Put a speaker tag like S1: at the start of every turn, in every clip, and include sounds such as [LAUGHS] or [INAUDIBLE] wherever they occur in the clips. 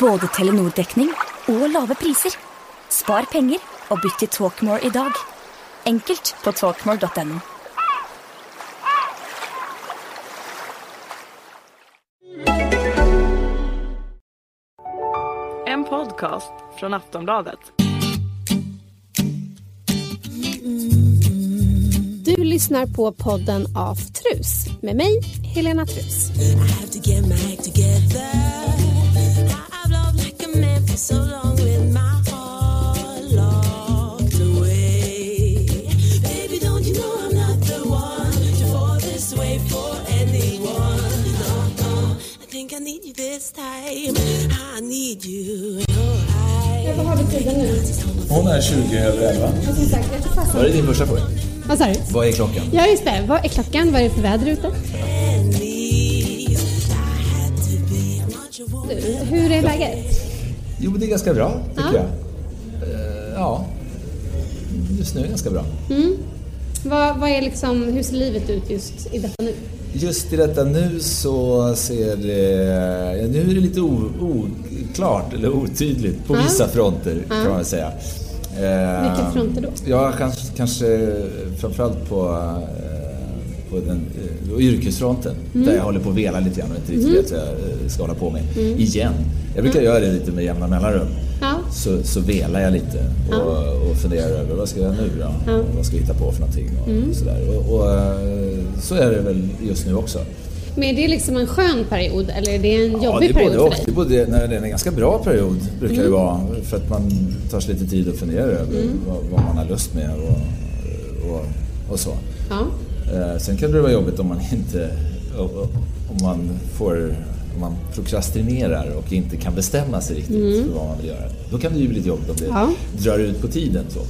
S1: Både Telenor-dekning og lave priser. Spar penger og bytt til Talkmore i dag. Enkelt på talkmore.no.
S2: En podcast från Aftonbladet.
S3: Du lyssnar på podden Aftrus med mig, Helena Trus.
S4: Hon är 20 över 11. Var det din första fråga?
S3: Vad sa du?
S4: Vad är klockan?
S3: Ja, just det. Vad är klockan? Vad är det för väder ute? Du, hur är läget?
S4: Jo, det är ganska bra, tycker
S3: Ja.
S4: jag. Eh, ja, just nu är det ganska bra.
S3: Vad, vad är liksom, hur ser livet ut just i detta nu?
S4: Just i detta nu så ser det... Ja, nu är det lite oklart, eller otydligt, på
S3: Ja.
S4: vissa fronter kan man väl säga. Eh,
S3: Vilka fronter då?
S4: Ja, kanske, kanske framförallt på, eh, på den yrkesfronten.
S3: Mm.
S4: Där jag håller på att vela lite grann och inte riktigt vet vad jag ska hålla på med.
S3: Mm.
S4: Igen. Jag brukar göra det lite med jämna mellanrum.
S3: Ja.
S4: Så, så velar jag lite och, och funderar över vad ska jag göra nu då?
S3: Ja. Mm.
S4: Vad ska jag hitta på för någonting? Och, sådär. Och, och, eh, så är det väl just nu också.
S3: Men är det liksom en skön period eller är det en
S4: Ja,
S3: jobbig
S4: det är
S3: period
S4: både
S3: för
S4: Det
S3: dig?
S4: är, både, nej, det är en ganska bra period brukar
S3: Mm.
S4: det vara. För att man tar sig lite tid att fundera över vad, vad man har lust med och, och, så.
S3: Ja.
S4: Eh, sen kan det vara jobbigt om man inte om man får man prokrastinerar och inte kan bestämma sig riktigt för vad man vill göra. Då kan det ju bli lite jobbigt om det
S3: Mm. Ja.
S4: drar ut på tiden. Så.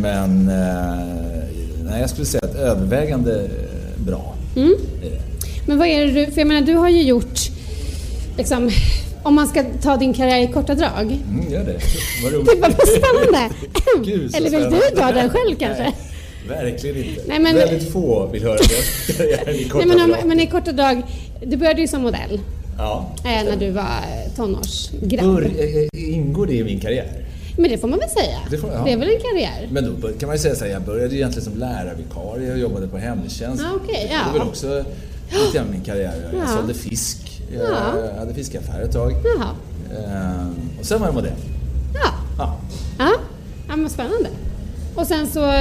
S4: Men eh, nej, jag skulle säga att övervägande eh, bra.
S3: Mm. Men vad är det du, för jag menar du har ju gjort, liksom, om man ska ta din karriär i korta drag.
S4: Mm, gör det. Vad [LAUGHS] roligt.
S3: Typ vad spännande! [LAUGHS]
S4: Gud,
S3: Eller vill
S4: spännande.
S3: du dra den själv kanske?
S4: Nej, verkligen inte.
S3: Nej, men-
S4: Väldigt få vill höra det. [LAUGHS] i korta
S3: Nej, men, om,
S4: drag.
S3: men i korta drag, du började ju som modell
S4: Ja.
S3: eh, när du var eh, tonårsgrabb.
S4: Bör, eh, ingår det i min karriär?
S3: Men det får man väl säga?
S4: Det får- ja.
S3: det är väl en karriär?
S4: Men då kan man ju säga så här, jag började egentligen som lärarvikarie och jobbade på hemtjänst.
S3: Ah,
S4: det
S3: ja.
S4: var väl också lite grann min karriär. Jag
S3: Ja.
S4: sålde fisk, jag
S3: Ja.
S4: hade fiskaffär ett tag.
S3: Jaha.
S4: Ehm, och sen var jag modell.
S3: Ja.
S4: Ja.
S3: Ja, ja men spännande. Och sen så,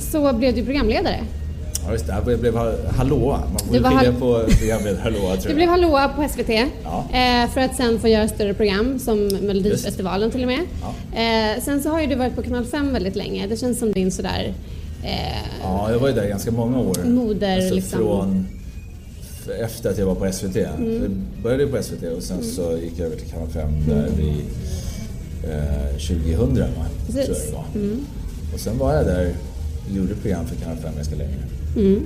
S3: så blev du programledare.
S4: Ja, just det. Jag blev ha- hallåa. Man får
S3: Du
S4: skilja
S3: hall-
S4: på programmet hallåa tror
S3: Du
S4: jag.
S3: blev hallåa på SVT
S4: Ja.
S3: eh, för att sen få göra större program som Melodifestivalen till och med.
S4: Ja.
S3: Eh, sen så har ju du varit på Kanal 5 väldigt länge. Det känns som din sådär... Eh,
S4: Ja, jag var ju där ganska många år.
S3: Moder,
S4: alltså
S3: liksom.
S4: Från efter att jag var på SVT.
S3: Mm.
S4: Jag började på SVT och sen så gick jag över till Kanal 5 där i eh, 2000 va? tror jag det var. Och sen var jag där och gjorde program för Kanal 5 ganska länge.
S3: Mm.
S4: Eh,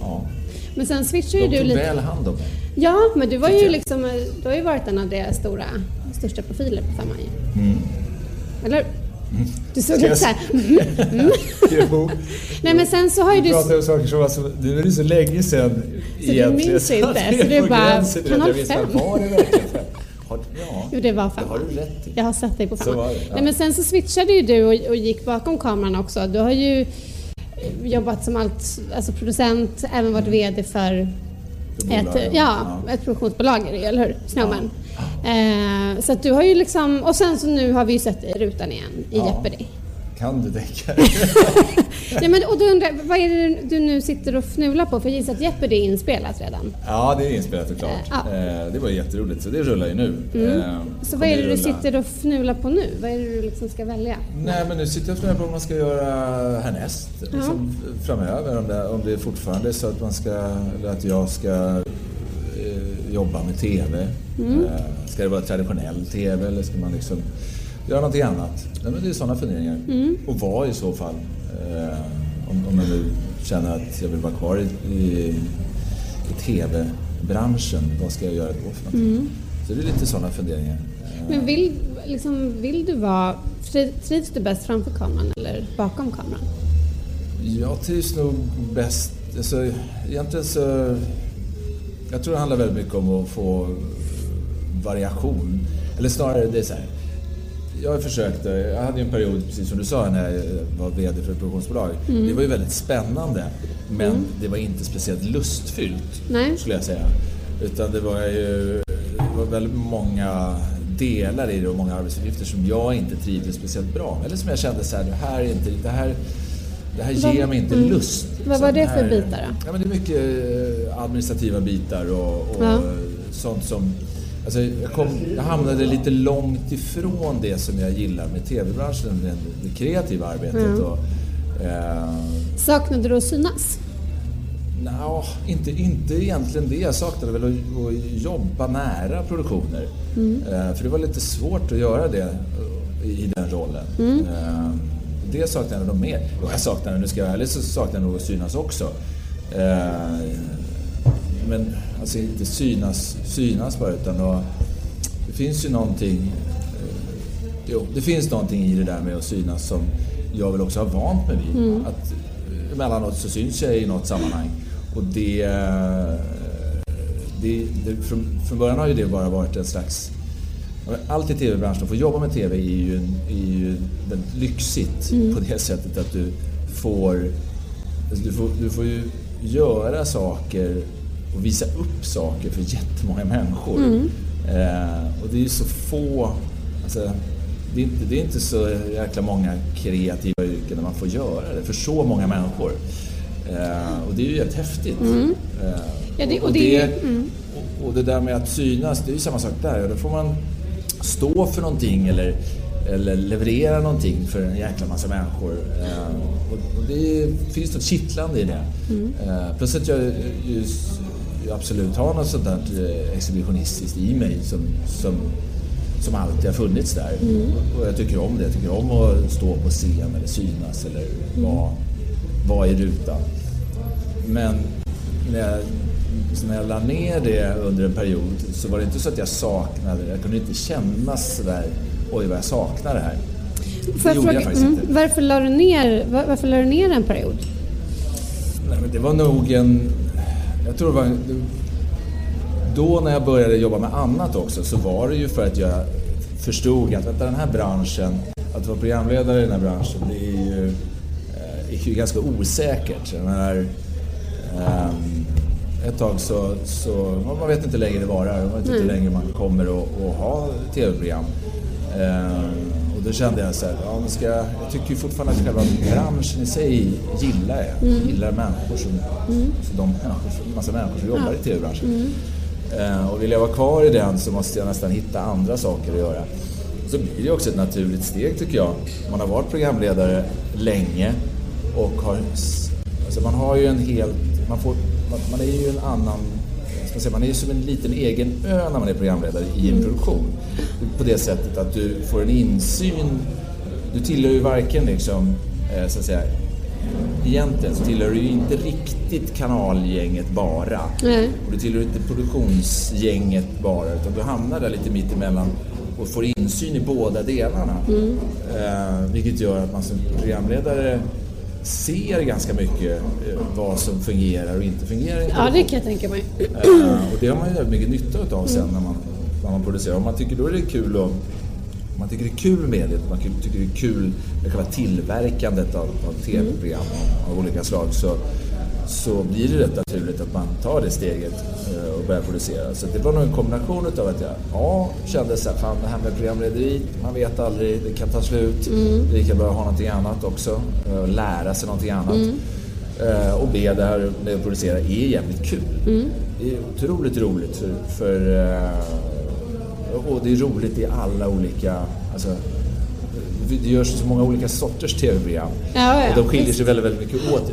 S4: ja.
S3: Men sen switchar ju
S4: De
S3: du
S4: tog
S3: lite...
S4: väl hand om mig.
S3: Ja, men du var ju liksom... Du har ju varit en av deras stora, största profiler på Femman ju.
S4: Mm.
S3: Eller hur? Du såg lite såhär...
S4: Jo.
S3: Nej men sen så har ju
S4: Vi
S3: du...
S4: pratar om saker som var så, det är ju så länge sedan
S3: du minns inte,
S4: att det
S3: så du [LAUGHS]
S4: på
S3: bara,
S4: gränsen till att
S3: Kanal
S4: jag minns,
S3: fem.
S4: Var det verkligen fem? Ja,
S3: Jo, det var
S4: det
S3: Femman.
S4: har du rätt i.
S3: Jag har sett dig på
S4: Så det, ja.
S3: Nej, men sen så switchade ju du och, och gick bakom kameran också. Du har ju eh, jobbat som allt, alltså producent, även varit VD för
S4: För
S3: ett,
S4: bolagen.
S3: ja, ett produktionsbolag, eller hur? Snowman. Eh, så att du har ju liksom, och sen så nu har vi ju sett i rutan igen i
S4: Ja.
S3: Jeopardy.
S4: Kan du tänka dig? [LAUGHS]
S3: Nej, men, och då undrar vad är det du nu sitter och fnular på? För jag gissar att Jeopardy är inspelat redan.
S4: Ja, det är inspelat såklart.
S3: Ja. Mm.
S4: Eh, Det var jätteroligt, så det rullar ju nu. Eh,
S3: Så vad är det du
S4: rulla.
S3: sitter och fnular på nu? Vad är det du liksom ska välja?
S4: Nej, men nu sitter jag och funderar på vad man ska göra härnäst. Liksom framöver. Om det, om det är fortfarande så att man ska, eller att jag ska eh, jobba med TV.
S3: Mm.
S4: Ska det vara traditionell TV eller ska man liksom göra någonting annat? Nej, men det är sådana funderingar.
S3: Mm.
S4: Och vad i så fall? Eh, om, om jag nu känner att jag vill vara kvar i, i, i TV-branschen, vad ska jag göra då för någonting?
S3: Mm.
S4: Så det är lite sådana funderingar. Eh,
S3: Men vill, liksom, vill du vara... tri- Trivs du bäst framför kameran eller bakom kameran?
S4: Jag trivs nog bäst... Alltså, egentligen så... Jag tror det handlar väldigt mycket om att få variation. Eller snarare, det är så här. Jag försökte, jag hade ju en period, precis som du sa, när jag var VD för ett produktionsbolag.
S3: Mm.
S4: Det var ju väldigt spännande, men det var inte speciellt lustfyllt,
S3: Nej.
S4: skulle jag säga. Utan det var ju det var väldigt många delar i det och många arbetsuppgifter som jag inte trivdes speciellt bra med. Eller som jag kände så här, det här är inte, det här, det här ger
S3: Vad-
S4: mig inte
S3: mm.
S4: lust.
S3: Vad var det
S4: den
S3: för
S4: här-
S3: bitar då?
S4: Ja, men det är mycket eh, administrativa bitar och, och
S3: Ja.
S4: sånt som... Alltså jag, kom, jag hamnade lite långt ifrån det som jag gillar med TV-branschen, det, det kreativa arbetet.
S3: Mm.
S4: Och, eh,
S3: Saknade du att synas?
S4: Nja, inte, inte egentligen det. Jag saknade väl att, att jobba nära produktioner. Eh, för det var lite svårt att göra det eh, i den rollen. Eh, det saknade jag nog mer. Och jag saknade, nu ska jag vara ärlig, så saknade jag nog att synas också. Eh, men alltså inte synas, synas bara utan att, det finns ju någonting eh, Jo, det finns någonting i det där med att synas som jag väl också har vant mig vid. Att eh, emellanåt så syns jag i något sammanhang. Och det... eh, det, det från, från början har ju det bara varit en slags... Allt i TV-branschen, att få jobba med TV är ju, är ju väldigt lyxigt på det sättet att du får... Alltså du, får du får ju göra saker och visa upp saker för jättemånga människor. Eh, och det är ju så få... Alltså, det, är inte, det är inte så jäkla många kreativa yrken där man får göra det för så många människor. Eh, och det är ju jävligt häftigt. Eh,
S3: Ja, det- och
S4: och,
S3: det
S4: det,
S3: är mm.
S4: och, och det där med att synas, det är ju samma sak där. Då får man stå för någonting eller, eller leverera någonting för en jäkla massa människor. Eh, och, det finns något kittlande i det. Eh, plus att jag ju absolut har något sånt där eh, exhibitionistiskt i mig som, som, som alltid har funnits där. Och, och jag tycker om det. Jag tycker om att stå på scen eller synas eller vara, vara i rutan. Men när jag, när jag la ner det under en period så var det inte så att jag saknade det. Jag kunde inte känna sådär, oj vad jag saknar det här.
S3: Får jag
S4: jag
S3: fråga,
S4: faktiskt
S3: mm, varför, la du ner, var, varför la du ner en period?
S4: Nej, men det var nog en... Jag tror det var... Då när jag började jobba med annat också så var det ju för att jag förstod att vänta, den här branschen, att vara programledare i den här branschen, det är ju, eh, är ju ganska osäkert. Jag menar, ehm, ett tag så, så man vet inte hur länge det varar, man vet inte hur länge man kommer att, ha tv-program. Och då kände jag så här, ja, men ska, jag tycker ju fortfarande att själva branschen i sig gillar jag. Jag gillar människor som, så de människor, massa människor som jobbar i tv-branschen. Ehm, och vill jag vara kvar i den så måste jag nästan hitta andra saker att göra. Så blir det också ett naturligt steg tycker jag. Man har varit programledare länge och har... Alltså man har ju en helt... Man, får, man, man är ju en annan... Man, är ju som en liten egen ö när man är programledare i en produktion. På det sättet att du får en insyn. Du tillhör ju varken liksom, eh, så att säga, egentligen så tillhör du ju inte riktigt kanalgänget bara.
S3: Nej.
S4: Och du tillhör inte produktionsgänget bara utan du hamnar där lite mitt emellan och får insyn i båda delarna. Eh, vilket gör att man som programledare ser ganska mycket eh, vad som fungerar och inte fungerar.
S3: Ja, det kan jag tänka mig.
S4: Eh, och det har man ju väldigt mycket nytta utav sen när man, när man producerar. Om man tycker då är det kul om man tycker det är kul med det, om man tycker det är kul med själva tillverkandet av, av tv-program av, av olika slag så, så blir det rätt naturligt att man tar det steget eh, och börjar producera. Så det var nog en kombination utav att jag ja, kände så här, fan det här med programlederi, man vet aldrig, det kan ta slut. Det är lika bra att ha någonting annat också, eh, och lära sig någonting annat. Eh, och B, det här med att producera är jävligt kul. Det är otroligt roligt för, för och det är roligt i alla olika, alltså det görs så många olika sorters tv-program.
S3: Ja, ja,
S4: och de skiljer
S3: visst.
S4: sig väldigt, väldigt mycket åt.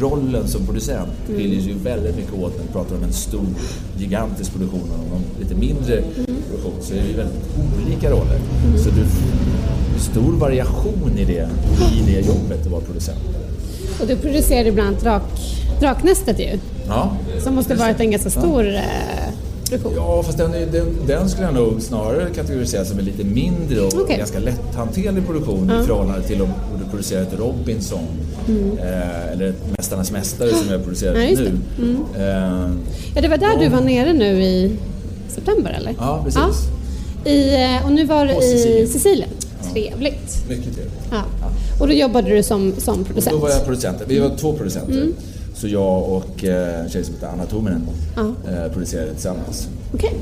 S4: Rollen som producent skiljer sig ju väldigt mycket åt när vi pratar om en stor, gigantisk produktion och en lite mindre produktion. Så är det ju väldigt olika roller. Så du det är stor variation i det, i det jobbet att vara producent.
S3: Och du producerade ibland drak, Draknästet ju,
S4: Ja,
S3: som måste varit en ganska stor eh,
S4: Ja, fast den, är- den, den skulle jag nog snarare kategorisera som en lite mindre och
S3: Okej.
S4: ganska lätthanterlig produktion i förhållande till om du producerar ett Robinson eh, eller ett Mästarnas Mästare som jag producerar
S3: Ja,
S4: nu. Eh,
S3: Ja, det var där du var nere nu i september eller?
S4: Ja, precis.
S3: I, eh, och nu var du i
S4: Sicilien.
S3: Trevligt.
S4: Mycket trevligt.
S3: Ja. Och då jobbade du som, som
S4: Och
S3: producent?
S4: då var jag producent. Vi var två producenter.
S3: Mm.
S4: Så jag och eh, en tjej som heter Anna Tominen
S3: Ja.
S4: eh, producerade tillsammans.
S3: Okej.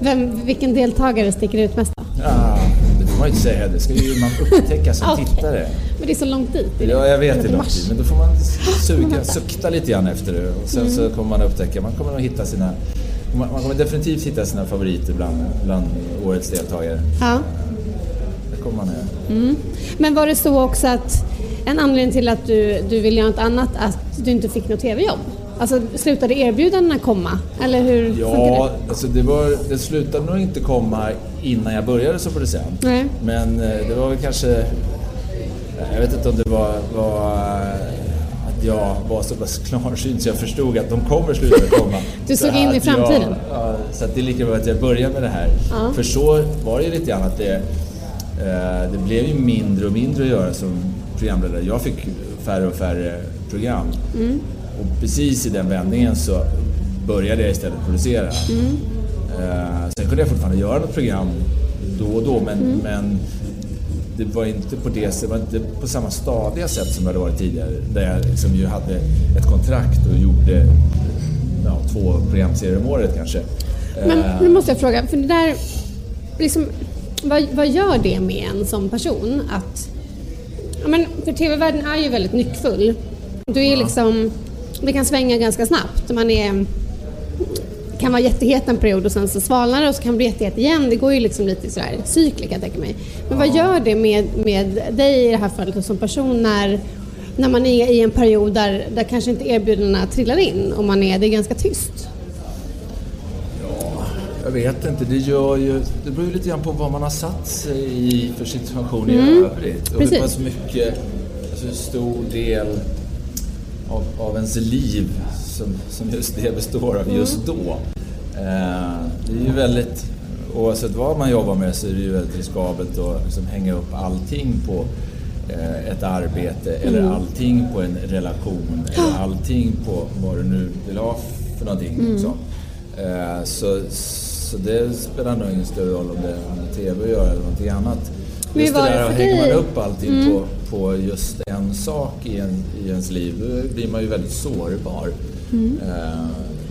S3: Vem, vilken deltagare sticker ut mest då?
S4: Ja, det får man ju inte säga. Det ska ju man upptäcka som [LAUGHS]
S3: Okej.
S4: tittare.
S3: Men det är så långt dit. är det?
S4: Ja, jag vet det
S3: till
S4: lång
S3: mars.
S4: tid. Men då får man [GASPS] suga, sukta lite grann efter det. Och sen så
S3: Mm.
S4: kommer man upptäcka, man kommer nog hitta sina... Man man kommer definitivt hitta sina favoriter bland, bland årets deltagare.
S3: Ja.
S4: Det kommer man göra.
S3: Men var det så också att en anledning till att du, du ville göra något annat, att du inte fick något TV-jobb? Alltså slutade erbjudandena komma? Eller hur
S4: Ja,
S3: det?
S4: alltså det, var, det slutade nog inte komma innan jag började som producent.
S3: Nej.
S4: Men eh, det var väl kanske... Jag vet inte om det var, var att jag var så pass klarsynt så jag förstod att de kommer sluta komma. [LAUGHS]
S3: Du såg
S4: Så
S3: in i
S4: jag-
S3: framtiden.
S4: Ja, så att det är lika bra att jag börjar med det här.
S3: Ja.
S4: För så var det ju lite grann att det, eh, det blev ju mindre och mindre att göra som programledare. Jag fick färre och färre program.
S3: Mm.
S4: Och precis i den vändningen så började jag istället producera.
S3: Mm.
S4: Eh, sen kunde jag fortfarande göra något program då och då men,
S3: Mm.
S4: men det var inte på det det var inte på samma stadiga sätt som det hade varit tidigare. Där jag liksom ju hade ett kontrakt och gjorde ja, två programserier om året kanske.
S3: Men
S4: Eh,
S3: nu måste jag fråga, för det där, liksom, vad, vad gör det med en som person att... Ja, men, för TV-världen är ju väldigt nyckfull. Du är liksom, det kan svänga ganska snabbt. Man är, kan vara jättehet en period och sen så svalnar det och så kan det bli jättehet igen. Det går ju liksom lite sådär cykler kan jag tänka mig. Men vad gör det med, med dig i det här fallet och som person när, när man är i en period där, där kanske inte erbjudandena trillar in och man är, det är ganska tyst?
S4: Jag vet inte, det gör ju... Det beror ju lite grann på vad man har satt sig i för situation i
S3: Mm,
S4: övrigt. Och
S3: precis.
S4: hur pass mycket, alltså hur stor del av, av ens liv som, som just det består av just då. Eh, det är ju väldigt... Oavsett vad man jobbar med så är det ju väldigt riskabelt att liksom hänga upp allting på eh, ett arbete eller allting på en relation eller allting på vad du nu vill ha för någonting. Liksom. Eh, så, så det spelar nog ingen större roll om det har med TV att göra eller någonting annat.
S3: Men
S4: Just det
S3: det
S4: där, hänger man upp allting på, på just en sak i, en, i ens liv, då blir man ju väldigt sårbar. Eh,
S3: Mm.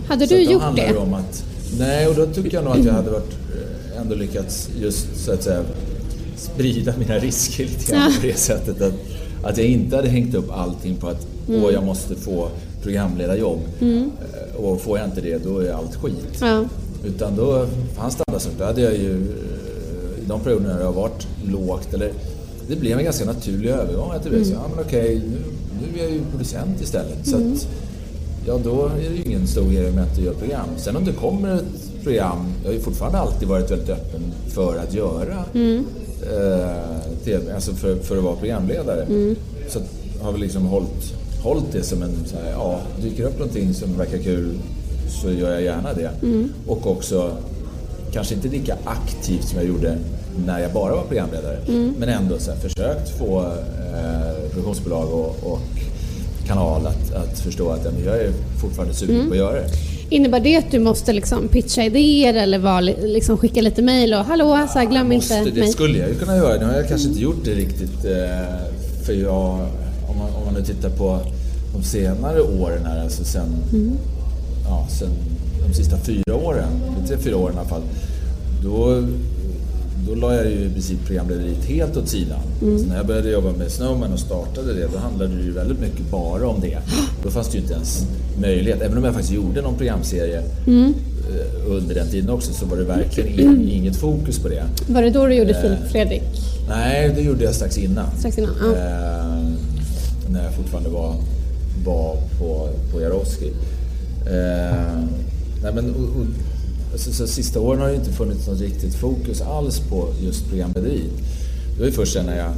S3: Hade
S4: så
S3: du gjort det?
S4: Om att, nej, och då tycker jag nog att jag hade varit, eh, ändå lyckats just så att säga sprida mina risker lite grann
S3: Ja.
S4: på det sättet att, att jag inte hade hängt upp allting på att
S3: Mm.
S4: åh, jag måste få programledarjobb. Eh, Och får jag inte det, då är allt skit.
S3: Ja.
S4: Utan då fanns det andra saker. Då hade jag ju eh, i de perioderna det har varit lågt, eller det blev en ganska naturlig övergång. Att det blev så, ja men okej, nu, nu är jag ju producent istället. Så att, ja då är det ju ingen stor grej om jag inte gör program. Sen om det kommer ett program, jag har ju fortfarande alltid varit väldigt öppen för att göra eh, TV, alltså för, för att vara programledare. Så att, har vi liksom hållit, hållit det som en, så här, ja, dyker upp någonting som verkar kul så gör jag gärna det. Och också, kanske inte lika aktivt som jag gjorde när jag bara var programledare, men ändå så här, försökt få eh, produktionsbolag och, och kanal att, att förstå att ja, men jag är fortfarande sugen på att göra det.
S3: Innebär det att du måste liksom pitcha idéer eller vara, li- liksom skicka lite mejl och hallå, så här, glöm
S4: Måste,
S3: inte
S4: det
S3: mig?
S4: skulle jag ju kunna göra. Nu har jag kanske inte gjort det riktigt. eh, För jag, om man, om man nu tittar på de senare åren här, alltså sen, ja, sen de sista fyra åren, tre, fyra åren i alla fall. Då, då la jag ju i princip programlederiet helt åt sidan. Så när jag började jobba med Snowman och startade det, då handlade det ju väldigt mycket bara om det. Då fanns det ju inte ens möjlighet, även om jag faktiskt gjorde någon programserie eh, under den tiden också, så var det verkligen [CLEARS THROAT] in, inget fokus på det.
S3: Var det då du
S4: Eh.
S3: gjorde Filip Fredrik?
S4: Nej, det gjorde jag strax innan.
S3: Strax innan, ja.
S4: Eh, när jag fortfarande var, var på, på Jarowski. Eh, nej men, och, och, alltså, så sista åren har det inte funnits något riktigt fokus alls på just programlederiet. Det var ju först sen när jag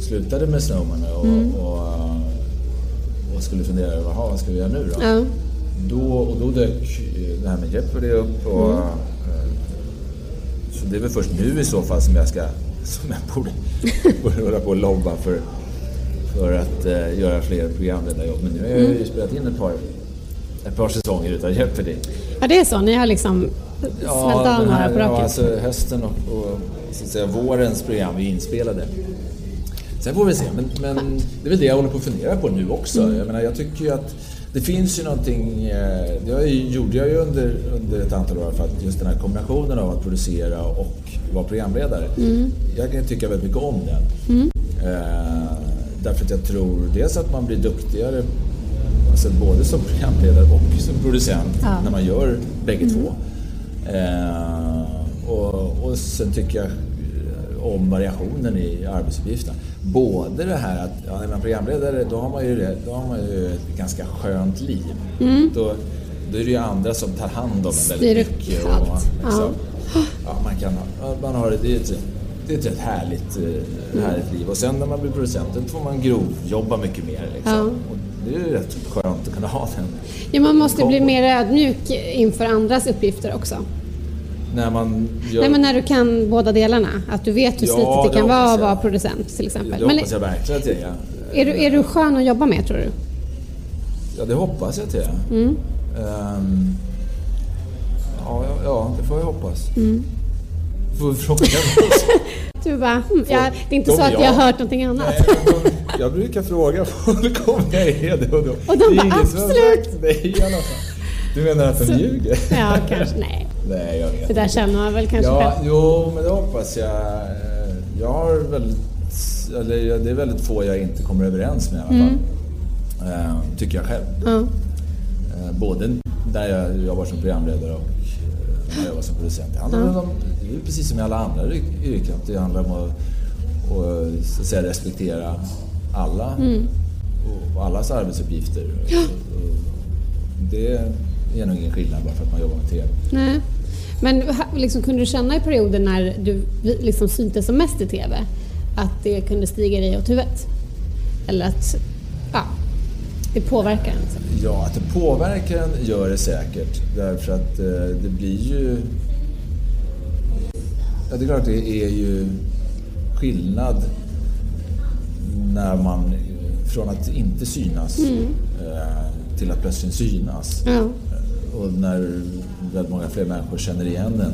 S4: slutade med Snowman och,
S3: Mm.
S4: och, och skulle fundera över "Jaha, vad ska vi göra nu då?
S3: Ja.
S4: Då, och då dök det här med Jeopardy upp. Och,
S3: Mm.
S4: eh, Så det är väl först nu i så fall som jag ska som jag borde, borde hålla på och lobba för, för att eh, göra fler programledarjobb. Men nu har jag
S3: Mm.
S4: ju spelat in ett par, ett par säsonger utav Jeopardy.
S3: ja, det är så. Ni har liksom smält av
S4: den
S3: några
S4: här,
S3: på
S4: ja,
S3: raken.
S4: alltså hösten och, och så att säga, vårens program är inspelade. Sen får vi se, men, men det är väl det jag håller på att fundera på nu också.
S3: Mm.
S4: Jag menar, jag tycker ju att det finns ju någonting, eh, det gjorde jag ju under, under ett antal år för att just den här kombinationen av att producera och vara programledare.
S3: Mm.
S4: Jag kan tycka väldigt mycket om den. Eh, därför att jag tror dels att man blir duktigare Alltså både som programledare och som producent
S3: Ja.
S4: när man gör bägge två. Eh, och, och sen tycker jag eh, om variationen i arbetsuppgifterna. Både det här att ja, när man är programledare då har man ju, det, då har man ju ett ganska skönt liv. Då, då är det ju andra som tar hand om en väldigt mycket. Och, liksom, ja, man kan, man har, det är ett, det är ett rätt härligt, eh, härligt liv. Och sen när man blir producent då får man grovjobba mycket mer. Liksom.
S3: Ja.
S4: Och det är ju rätt skönt att kunna ha den.
S3: Ja, man måste bli mer ödmjuk inför andras uppgifter också.
S4: När man gör...
S3: Nej, men när du kan båda delarna. Att du vet hur
S4: Ja,
S3: slitigt det kan vara att vara producent till exempel.
S4: det
S3: Men
S4: hoppas jag verkligen att jag är.
S3: är, du, är du skön att jobba med tror du?
S4: Ja, det hoppas jag att jag är.
S3: Mm.
S4: Ja, ja, ja, det får jag hoppas.
S3: Mm.
S4: Får fråga [LAUGHS]
S3: Du bara, hm, ja, det är inte
S4: de-
S3: så att
S4: ja.
S3: jag har hört någonting annat.
S4: Nej, de- Jag brukar fråga folk om jag är det och, då,
S3: Och de bara, "Absolut."
S4: nej i alla fall. Du menar att de
S3: Så-
S4: ljuger?
S3: Ja, kanske. Nej,
S4: Nej, jag vet
S3: det där känner man väl kanske
S4: Ja,
S3: själv.
S4: jo, men det hoppas jag. Eh, Jag har väldigt, eller det är väldigt få jag inte kommer överens med i alla fall. Eh, Tycker jag själv.
S3: Ja.
S4: Eh, Både där jag jobbar som programledare och när jag jobbar som producent. Det handlar väl om, det är precis som i alla andra yr- yrken, det handlar om att, att, så att säga, respektera alla och, och allas arbetsuppgifter. Och det är nog ingen skillnad bara för att man jobbar med TV.
S3: Nej. Men liksom, kunde du känna i perioder när du liksom syntes som mest i TV att det kunde stiga dig åt huvudet? Eller att ja, det påverkar en?
S4: Ja, att det påverkar en gör det säkert. Därför att eh, det blir ju... Ja, det är klart det är ju skillnad när man från att inte synas eh, till att plötsligt synas. Eh, Och när väldigt många fler människor känner igen en.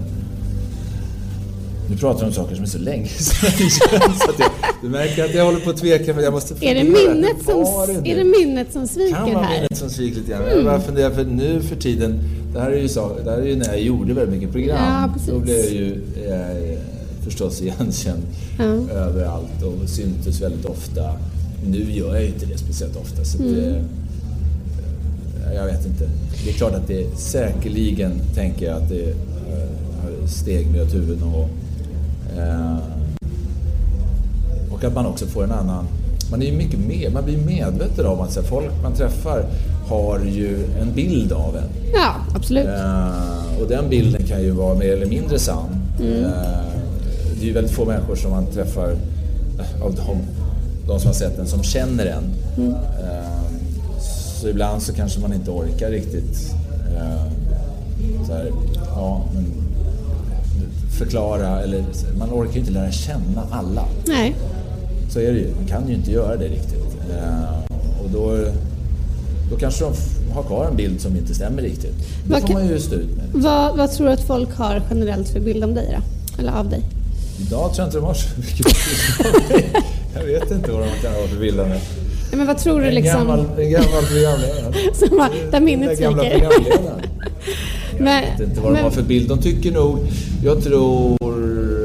S4: Nu pratar du om saker som är så länge sedan [LAUGHS] så att jag, Du märker att jag håller på att tveka men jag måste
S3: Är det,
S4: fundera.
S3: minnet som,
S4: det
S3: är det minnet som sviker
S4: kan vara
S3: här?
S4: minnet som sviker lite grann. Jag bara funderar, för nu för tiden, det här är ju, så, det här är ju när jag gjorde väldigt mycket program.
S3: Ja, precis.
S4: Då blev jag ju eh, förstås [LAUGHS] igenkänd
S3: Ja.
S4: överallt och syntes väldigt ofta. Nu gör jag ju inte det speciellt ofta. Så
S3: Mm.
S4: det, eh, jag vet inte. Det är klart att det säkerligen, tänker jag, att det eh, har steg mig åt huvudet någon gång. Eh, och att man också får en annan... Man är mycket med, man blir medveten om att så folk man träffar har ju en bild av en.
S3: Ja, absolut.
S4: Eh, och den bilden kan ju vara mer eller mindre sann.
S3: Mm.
S4: Eh, det är ju väldigt få människor som man träffar av de, de som har sett den som känner en.
S3: Mm.
S4: Så ibland så kanske man inte orkar riktigt så här, ja, men, förklara eller man orkar ju inte lära känna alla.
S3: Nej.
S4: Så är det ju. Man kan ju inte göra det riktigt. Eh, och då, då kanske de har kvar en bild som inte stämmer riktigt. Det
S3: Vad
S4: får man ju stå ut med.
S3: Vad, vad tror du att folk har generellt för bild om dig då? Eller av dig?
S4: Idag tror jag inte de har så mycket bild av mig. Jag vet inte vad de kan ha för bild av mig.
S3: Men vad tror du
S4: En
S3: liksom...
S4: gammal, en gammal programledare. [LAUGHS]
S3: Som var, där minnet sviker.
S4: Jag
S3: Men-
S4: vet inte vad de
S3: men-
S4: har för bild. De tycker nog... Jag tror...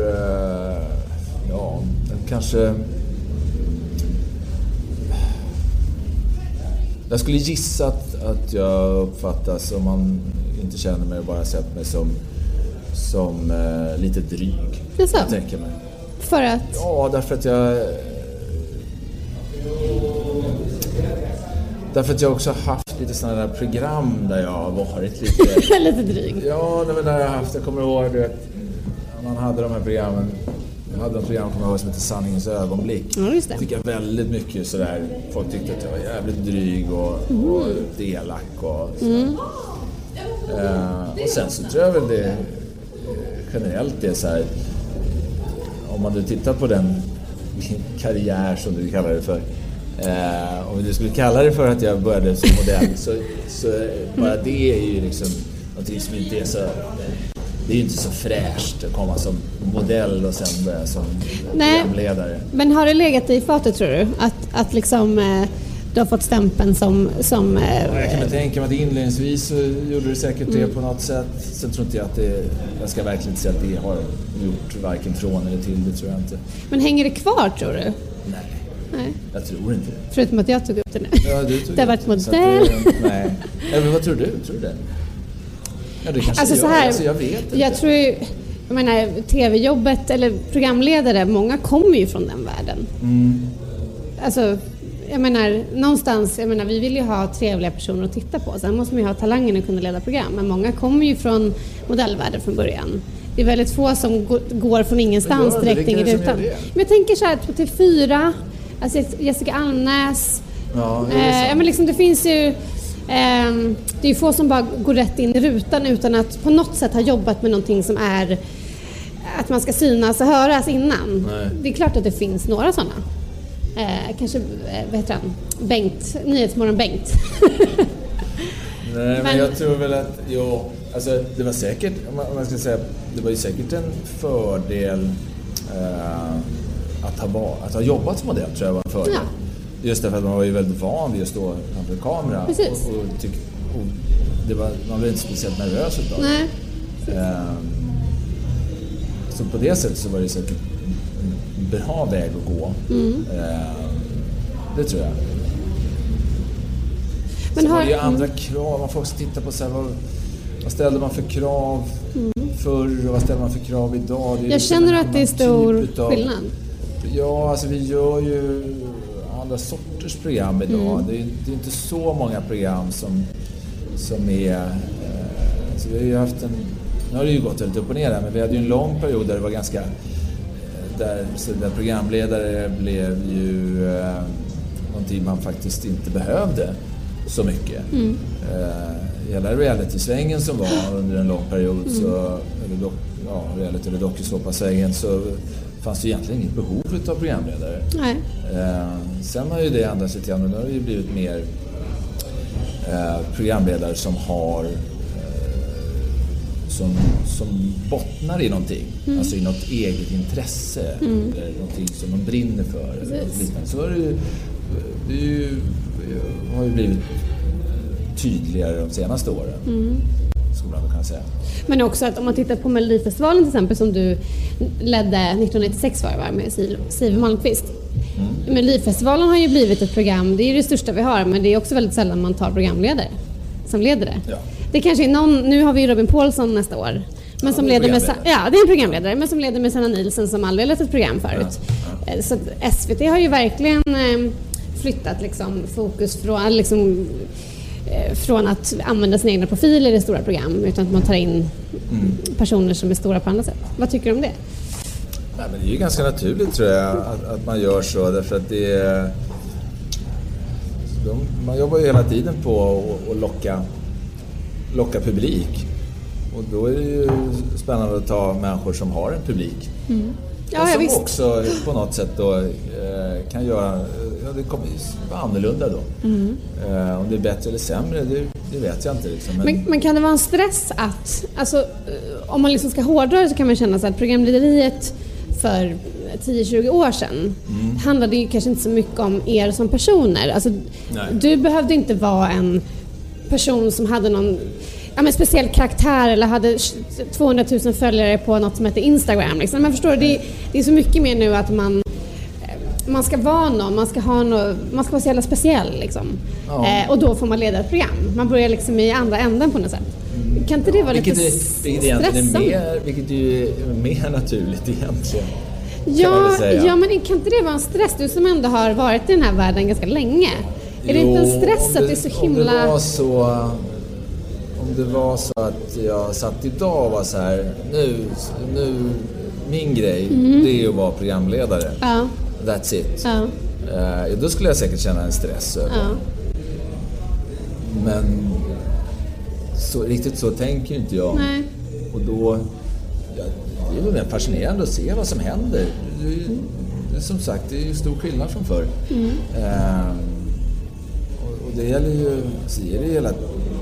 S4: eh, ja, kanske... Jag skulle gissa att, att jag uppfattas, om man inte känner mig och bara sett mig som, som eh, lite dryg.
S3: Jaså?
S4: Jag tänker mig.
S3: För att...
S4: Ja, därför att jag... Därför att jag också har haft lite sådana där program där jag har varit lite... [LAUGHS]
S3: lite dryg.
S4: Ja, nej, men där jag har haft, jag kommer ihåg du vet, man hade de här programmen. Jag hade ett program kommer jag ihåg, som hette Sanningens ögonblick.
S3: Ja, just det.
S4: Fick jag väldigt mycket sådär, folk tyckte att jag var jävligt dryg och, och elak och sådär. Eh, och sen så tror jag väl det eh, generellt är så här. Om man nu tittar på den [LAUGHS] karriär som du kallar det för. Eh, om du skulle kalla det för att jag började som modell så, så bara det är ju liksom någonting som inte är så det är ju inte så fräscht att komma som modell och sen börja som
S3: Nej.
S4: programledare.
S3: Men har det legat i fatet tror du? Att, att liksom eh, du har fått stämpeln som... som eh,
S4: Ja, Jag kan väl tänka mig att inledningsvis så gjorde det säkert
S3: Mm.
S4: det på något sätt. Sen tror inte jag att det, jag ska verkligen inte säga att det har gjort varken från eller till, det tror jag inte.
S3: men hänger det kvar tror du?
S4: Nej,
S3: Nej.
S4: jag tror inte det.
S3: Förutom att jag tog upp det nu.
S4: Ja, du tog
S3: Det har varit modell.
S4: det- Nej. Men vad tror du? Tror du det? Ja, det kanske
S3: Alltså
S4: jag,
S3: så här,
S4: alltså, jag vet inte.
S3: jag tror ju, jag menar tv-jobbet eller programledare, många kommer ju från den världen.
S4: Mm.
S3: Alltså, jag menar någonstans, jag menar vi vill ju ha trevliga personer att titta på. Sen måste man ju ha talangen att kunna leda program. Men många kommer ju från modellvärlden från början. Det är väldigt få som går- från ingenstans direkt in i rutan. Men jag tänker så här på TV4, alltså Jessica Almnäs,
S4: Ja, det
S3: Eh, ja, men liksom, det finns ju... ehm, det är ju få som bara går rätt in i rutan utan att på något sätt ha jobbat med någonting som är att man ska synas och höras innan.
S4: Nej.
S3: Det är klart att det finns några sådana. Eh, kanske, eh, vad heter han? Bengt, Nyhetsmorgon Bengt. [LAUGHS]
S4: Nej, men,
S3: Men-
S4: jag tror väl att, jo, alltså det var säkert, om man, om man ska säga, det var ju säkert en fördel eh, att, ha, att ha jobbat som modell, tror jag var en fördel.
S3: Ja.
S4: Just därför att man var ju väldigt van vid att stå framför kamera.
S3: Precis.
S4: Och, och, tyck, och det var, man var inte speciellt nervös utav.
S3: Nej.
S4: Ehm, så på det sättet så var det säkert en bra väg att gå.
S3: Mm.
S4: Ehm, det tror jag.
S3: Men
S4: Sen var
S3: har-
S4: det ju andra krav. Man får också titta på så här, vad, vad ställde man för krav förr och vad ställer man för krav idag? Är
S3: Mm. Jag känner
S4: en
S3: att det är stor
S4: typ utav-
S3: skillnad.
S4: Ja, alltså vi gör ju andra sorters program idag.
S3: Mm.
S4: Det, är, det är inte så många program som, som är... Eh, så vi har ju haft en... Nu har det ju gått väldigt upp och ner här, men vi hade ju en lång period där det var ganska... Där, där programledare blev ju eh, någonting man faktiskt inte behövde så mycket.
S3: Mm.
S4: Eh, hela reality-svängen som var under en lång period, så, eller dock, ja, reality eller dokusåpa-svängen, så fanns det egentligen inget behov av programledare.
S3: Nej.
S4: Eh, sen har ju det ändrats lite grann och nu har det ju blivit mer eh, programledare som har eh, som, som bottnar i någonting,
S3: Mm.
S4: alltså i något eget intresse eller någonting som de brinner för. Eller något
S3: Precis.
S4: liknande. Så har det ju, det ju, har ju blivit tydligare de senaste åren,
S3: Mm.
S4: Man säga.
S3: Men också att om man tittar på Melodifestivalen till exempel som du ledde 1996 var det va, med Siv Malmkvist.
S4: Mm.
S3: Melodifestivalen har ju blivit ett program, det är det största vi har, men det är också väldigt sällan man tar programledare som leder det.
S4: Ja.
S3: Det kanske är någon, nu har vi ju Robin Paulsson nästa år. Men som leder med, ja, det är en programledare, men som leder med Sanna Nielsen som aldrig lett ett program förut. Eh, Så att SVT har ju verkligen eh, flyttat liksom fokus från, liksom, från att använda sina egna profiler i stora program, utan att man tar in personer som är stora på andra sätt. Vad tycker du om det?
S4: Nej, men det är ju ganska naturligt tror jag att, att man gör så därför att det är... De, man jobbar ju hela tiden på att locka, locka publik. Och då är det ju spännande att ta människor som har en publik.
S3: Ja,
S4: och som
S3: visst.
S4: också på något sätt då eh, kan göra... Ja, det kommer vara annorlunda då.
S3: Mm.
S4: Eh, om det är bättre eller sämre, det, det vet jag inte. Liksom. Men,
S3: Men, men kan det vara en stress att, alltså, eh, om man liksom ska hårdra det så kan man känna så att programlederiet för 10-20 år sedan
S4: Mm.
S3: handlade ju kanske inte så mycket om er som personer. Alltså,
S4: Nej.
S3: du behövde inte vara en person som hade någon ja, men speciell karaktär eller hade 200 000 följare på något som heter Instagram. Liksom. Men förstår du, det, är- det är så mycket mer nu att man man ska vara någon, man ska, ha någon, man ska vara så jävla speciell liksom.
S4: Ja.
S3: Eh, och då får man leda ett program. Man börjar liksom i andra änden på något sätt. Kan inte det vara
S4: vilket,
S3: lite
S4: är, vilket
S3: stressande?
S4: mer, vilket ju är mer naturligt egentligen.
S3: Ja, ja, men kan inte det vara en stress? Du som ändå har varit i den här världen ganska länge. Är det inte en
S4: Jo,
S3: stress
S4: om
S3: att det är så
S4: Om det
S3: himla...
S4: var så, det var så att jag satt idag och var så här, nu, nu min grej, det är att vara programledare.
S3: Mm. Ja,
S4: That's it.
S3: ja,
S4: Eh, då skulle jag säkert känna en stress över
S3: ja.
S4: Men så, riktigt så tänker inte jag.
S3: Nej.
S4: Och då, ja, det är väl fascinerande att se vad som händer. Det ju- det som sagt, det är ju stor skillnad från förr. Ehm, och, och det gäller ju, så är det ju hela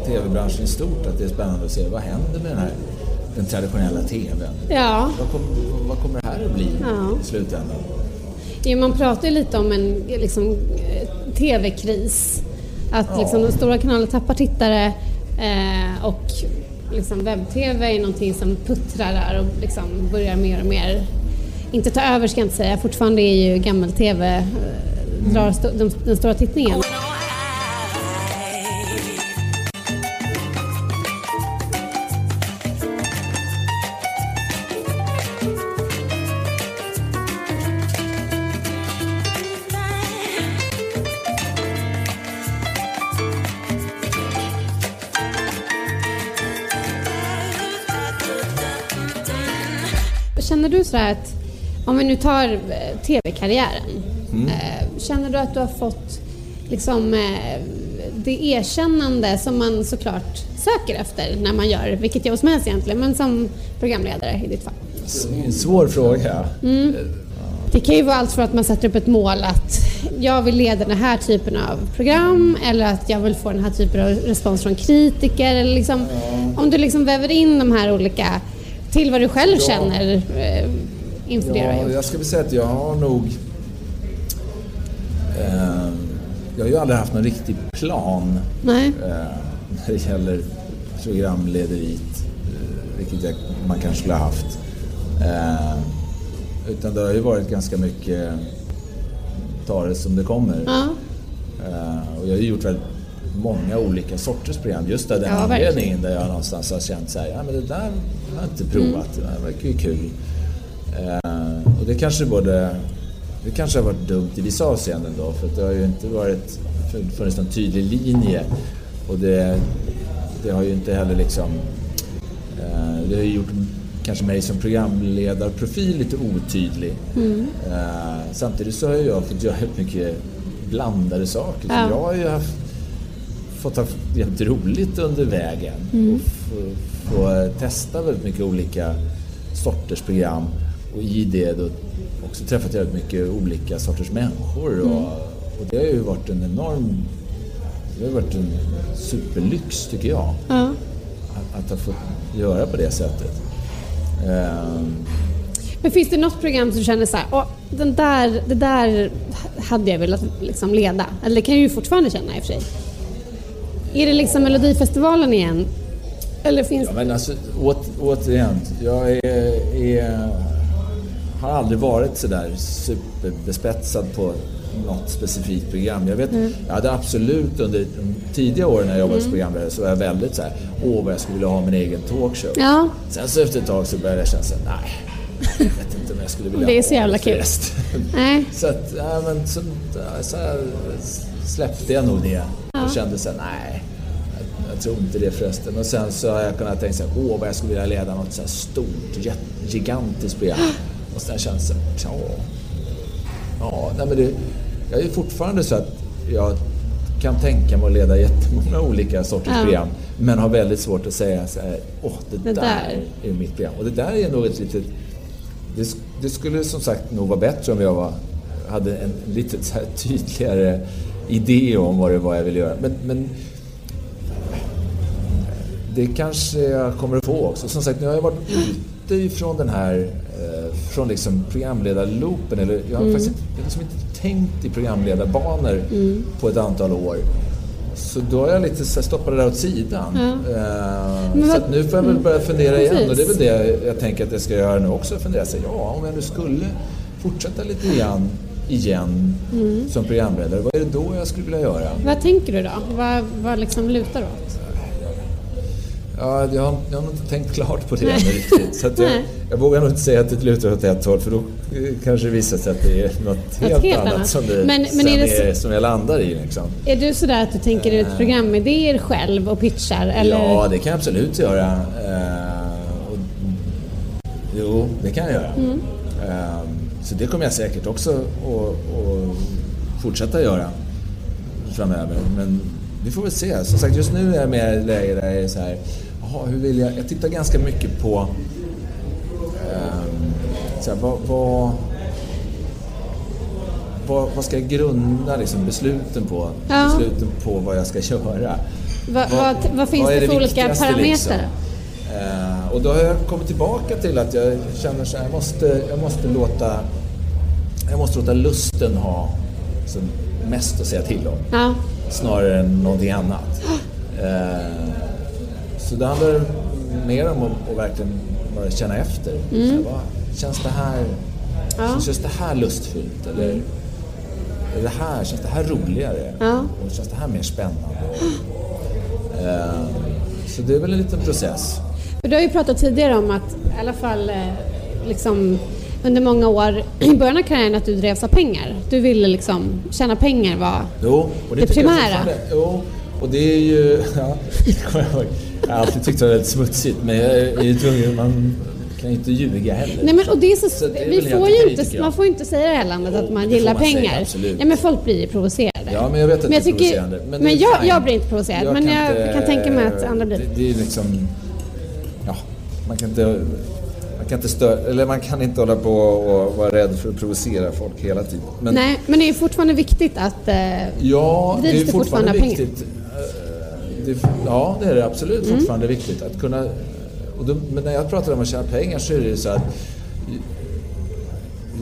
S4: tv-branschen i stort, att det är spännande att se vad händer med den här den traditionella TVn.
S3: Ja.
S4: Vad, kom, vad kommer det här att bli
S3: Ja.
S4: i slutändan?
S3: Ja, man pratar ju lite om en liksom, TV-kris. Att
S4: Ja.
S3: liksom, de stora kanalerna tappar tittare eh, och liksom, webb-TV är någonting som puttrar där och liksom, börjar mer och mer, inte ta över ska jag inte säga, fortfarande är ju gammel-TV eh, drar sto- de, den stora tittningen. Sådär att, om vi nu tar eh, TV-karriären, eh, känner du att du har fått liksom eh, det erkännande som man såklart söker efter när man gör vilket jobb som helst egentligen, men som programledare i ditt fall?
S4: En svår fråga.
S3: Det kan ju vara allt för att man sätter upp ett mål att jag vill leda den här typen av program eller att jag vill få den här typen av respons från kritiker. Eller liksom, Om du liksom väver in de här olika till vad du själv
S4: Ja.
S3: känner eh, inför det du
S4: Ja, jag skulle säga att jag har nog... Eh, jag har ju aldrig haft någon riktig plan eh, när det gäller programlederiet, eh, vilket jag, man kanske skulle ha haft. Eh, utan det har ju varit ganska mycket ta det som det kommer.
S3: Ja.
S4: Eh, och jag har ju gjort väldigt många olika sorters program just av den
S3: Ja,
S4: anledningen där jag någonstans har känt så här, ja men det där har jag inte provat,
S3: Mm.
S4: det verkar ju kul. Eh, och det kanske både, det kanske har varit dumt i vissa avseenden då för det har ju inte varit, funnits någon tydlig linje och det, det har ju inte heller liksom, eh, det har ju gjort kanske mig som programledarprofil lite otydlig. Eh, samtidigt så har jag fått göra helt mycket blandade saker.
S3: Ja.
S4: jag har ju haft, fått ha jävligt roligt under vägen och få, testa väldigt mycket olika sorters program och i det då också träffat jävligt mycket olika sorters människor och, och det har ju varit en enorm det har varit en superlyx tycker jag
S3: Ja.
S4: att, att ha fått göra på det sättet. Ehm,
S3: Men finns det något program som du känner så här, Åh, den där, det där hade jag velat liksom leda? Eller det kan jag ju fortfarande känna i och för sig. Är det liksom Melodifestivalen igen? Eller finns
S4: Ja, men alltså, åt, återigen, jag är, är, har aldrig varit sådär superbespetsad på något specifikt program. Jag, vet, jag hade absolut under de tidiga åren när jag jobbade som programledare så var jag väldigt såhär, åh vad jag skulle vilja ha min egen talkshow.
S3: Ja.
S4: Sen så efter ett tag så började jag känna såhär, nej, jag vet inte om jag skulle vilja
S3: Det är så
S4: ha
S3: jävla kul.
S4: förresten."
S3: Nej. [LAUGHS]
S4: Så att, ja, men så, så här, släppte jag nog det och kände så här, nej, jag, jag tror inte det förresten. Och sen så har jag kunnat tänka så här, åh vad jag skulle vilja leda något så här stort, gigantiskt program. Och sen känns det så här, ja, nej men det, jag är fortfarande så att jag kan tänka mig att leda jättemånga olika sorters
S3: Ja.
S4: program. Men har väldigt svårt att säga så här, åh det,
S3: Det
S4: där,
S3: där.
S4: är mitt program. Och det där är nog ett litet det, det skulle som sagt nog vara bättre om jag var, hade en lite tydligare idé om vad det var jag ville göra. Men, men det kanske jag kommer att få också. Som sagt, nu har jag varit ute ifrån den här eh, från liksom programledarloopen. Eller jag har faktiskt inte, jag har liksom inte tänkt i programledarbanor på ett antal år. Så då har jag lite stoppat det där åt sidan. Eh,
S3: Men
S4: så nu får jag väl börja fundera igen.
S3: Precis.
S4: Och det är väl det jag tänker att jag ska göra nu också. Fundera sig, ja om jag nu skulle fortsätta lite grann igen som programledare. Vad är det då jag skulle vilja göra?
S3: Vad tänker du då? Vad, vad liksom lutar du åt?
S4: Ja, jag har, jag har nog inte tänkt klart på det ännu riktigt. Så jag, jag vågar nog inte säga att det lutar åt ett håll för då eh, kanske det visar sig att det är något helt,
S3: helt
S4: annat
S3: annat.
S4: som, det,
S3: Men- men är det
S4: är, som jag landar i. Liksom.
S3: Är du sådär att du tänker ut programidéer själv och pitchar? Eller?
S4: Ja, det kan jag absolut göra. Eh, och, jo, det kan jag göra.
S3: Mm.
S4: Eh, så det kommer jag säkert också att fortsätta göra framöver. Men vi får väl se. Som sagt, just nu är jag mer i ett läge där jag är så här, jaha, hur vill jag... Jag tittar ganska mycket på ehm, så här, vad, vad, vad, vad ska jag grunda liksom, besluten på?
S3: Ja.
S4: Besluten på vad jag ska göra.
S3: Vad, vad, vad finns
S4: är
S3: det för olika
S4: viktigaste,
S3: parametrar?
S4: liksom? Och då har jag kommit tillbaka till att jag känner så här, jag måste, jag måste låta jag måste låta lusten ha så mest att säga till om.
S3: Ja.
S4: Snarare än någonting annat. [GASPS] Eh, så det handlar mer om att, att verkligen bara känna efter. Så här, vad, känns det här
S3: Ja.
S4: Känns det här lustfyllt? Eller är det här, känns det här roligare?
S3: Ja.
S4: Och känns det här mer spännande? Eh, så det är väl en liten process.
S3: Du har ju pratat tidigare om att i alla fall eh, liksom under många år [CLEARS THROAT] i början av karriären att du drevs av pengar. Du ville liksom tjäna pengar var...
S4: Jo, och det,
S3: Det
S4: jag
S3: primära.
S4: Jo, och det är ju... [LAUGHS] Ja, det jag. Jag har alltid tyckt det var väldigt smutsigt, men jag är ju tvungen... Man kan ju inte ljuga heller.
S3: Nej men och det är så,
S4: Så det är
S3: vi får ju inte,
S4: jag.
S3: man får ju inte säga i det här landet att
S4: Jo,
S3: man
S4: det
S3: gillar
S4: man säga,
S3: pengar.
S4: absolut.
S3: ja men folk blir ju provocerade.
S4: Ja, men jag vet att
S3: Men
S4: det
S3: jag
S4: är
S3: tycker-
S4: provocerande.
S3: men
S4: det är
S3: jag- jag blir inte provocerad, men jag kan tänka mig att andra blir det.
S4: Det, det är liksom... Man kan inte... Man kan inte stö- eller man kan inte hålla på och vara rädd för att provocera folk hela tiden. Men,
S3: Nej, men det är fortfarande viktigt att... Eh,
S4: Ja, det är fortfarande viktigt. Eh, Det, ja, det är det absolut
S3: Mm.
S4: fortfarande viktigt. Att kunna, och då, men när jag pratar om att tjäna pengar så är det ju så att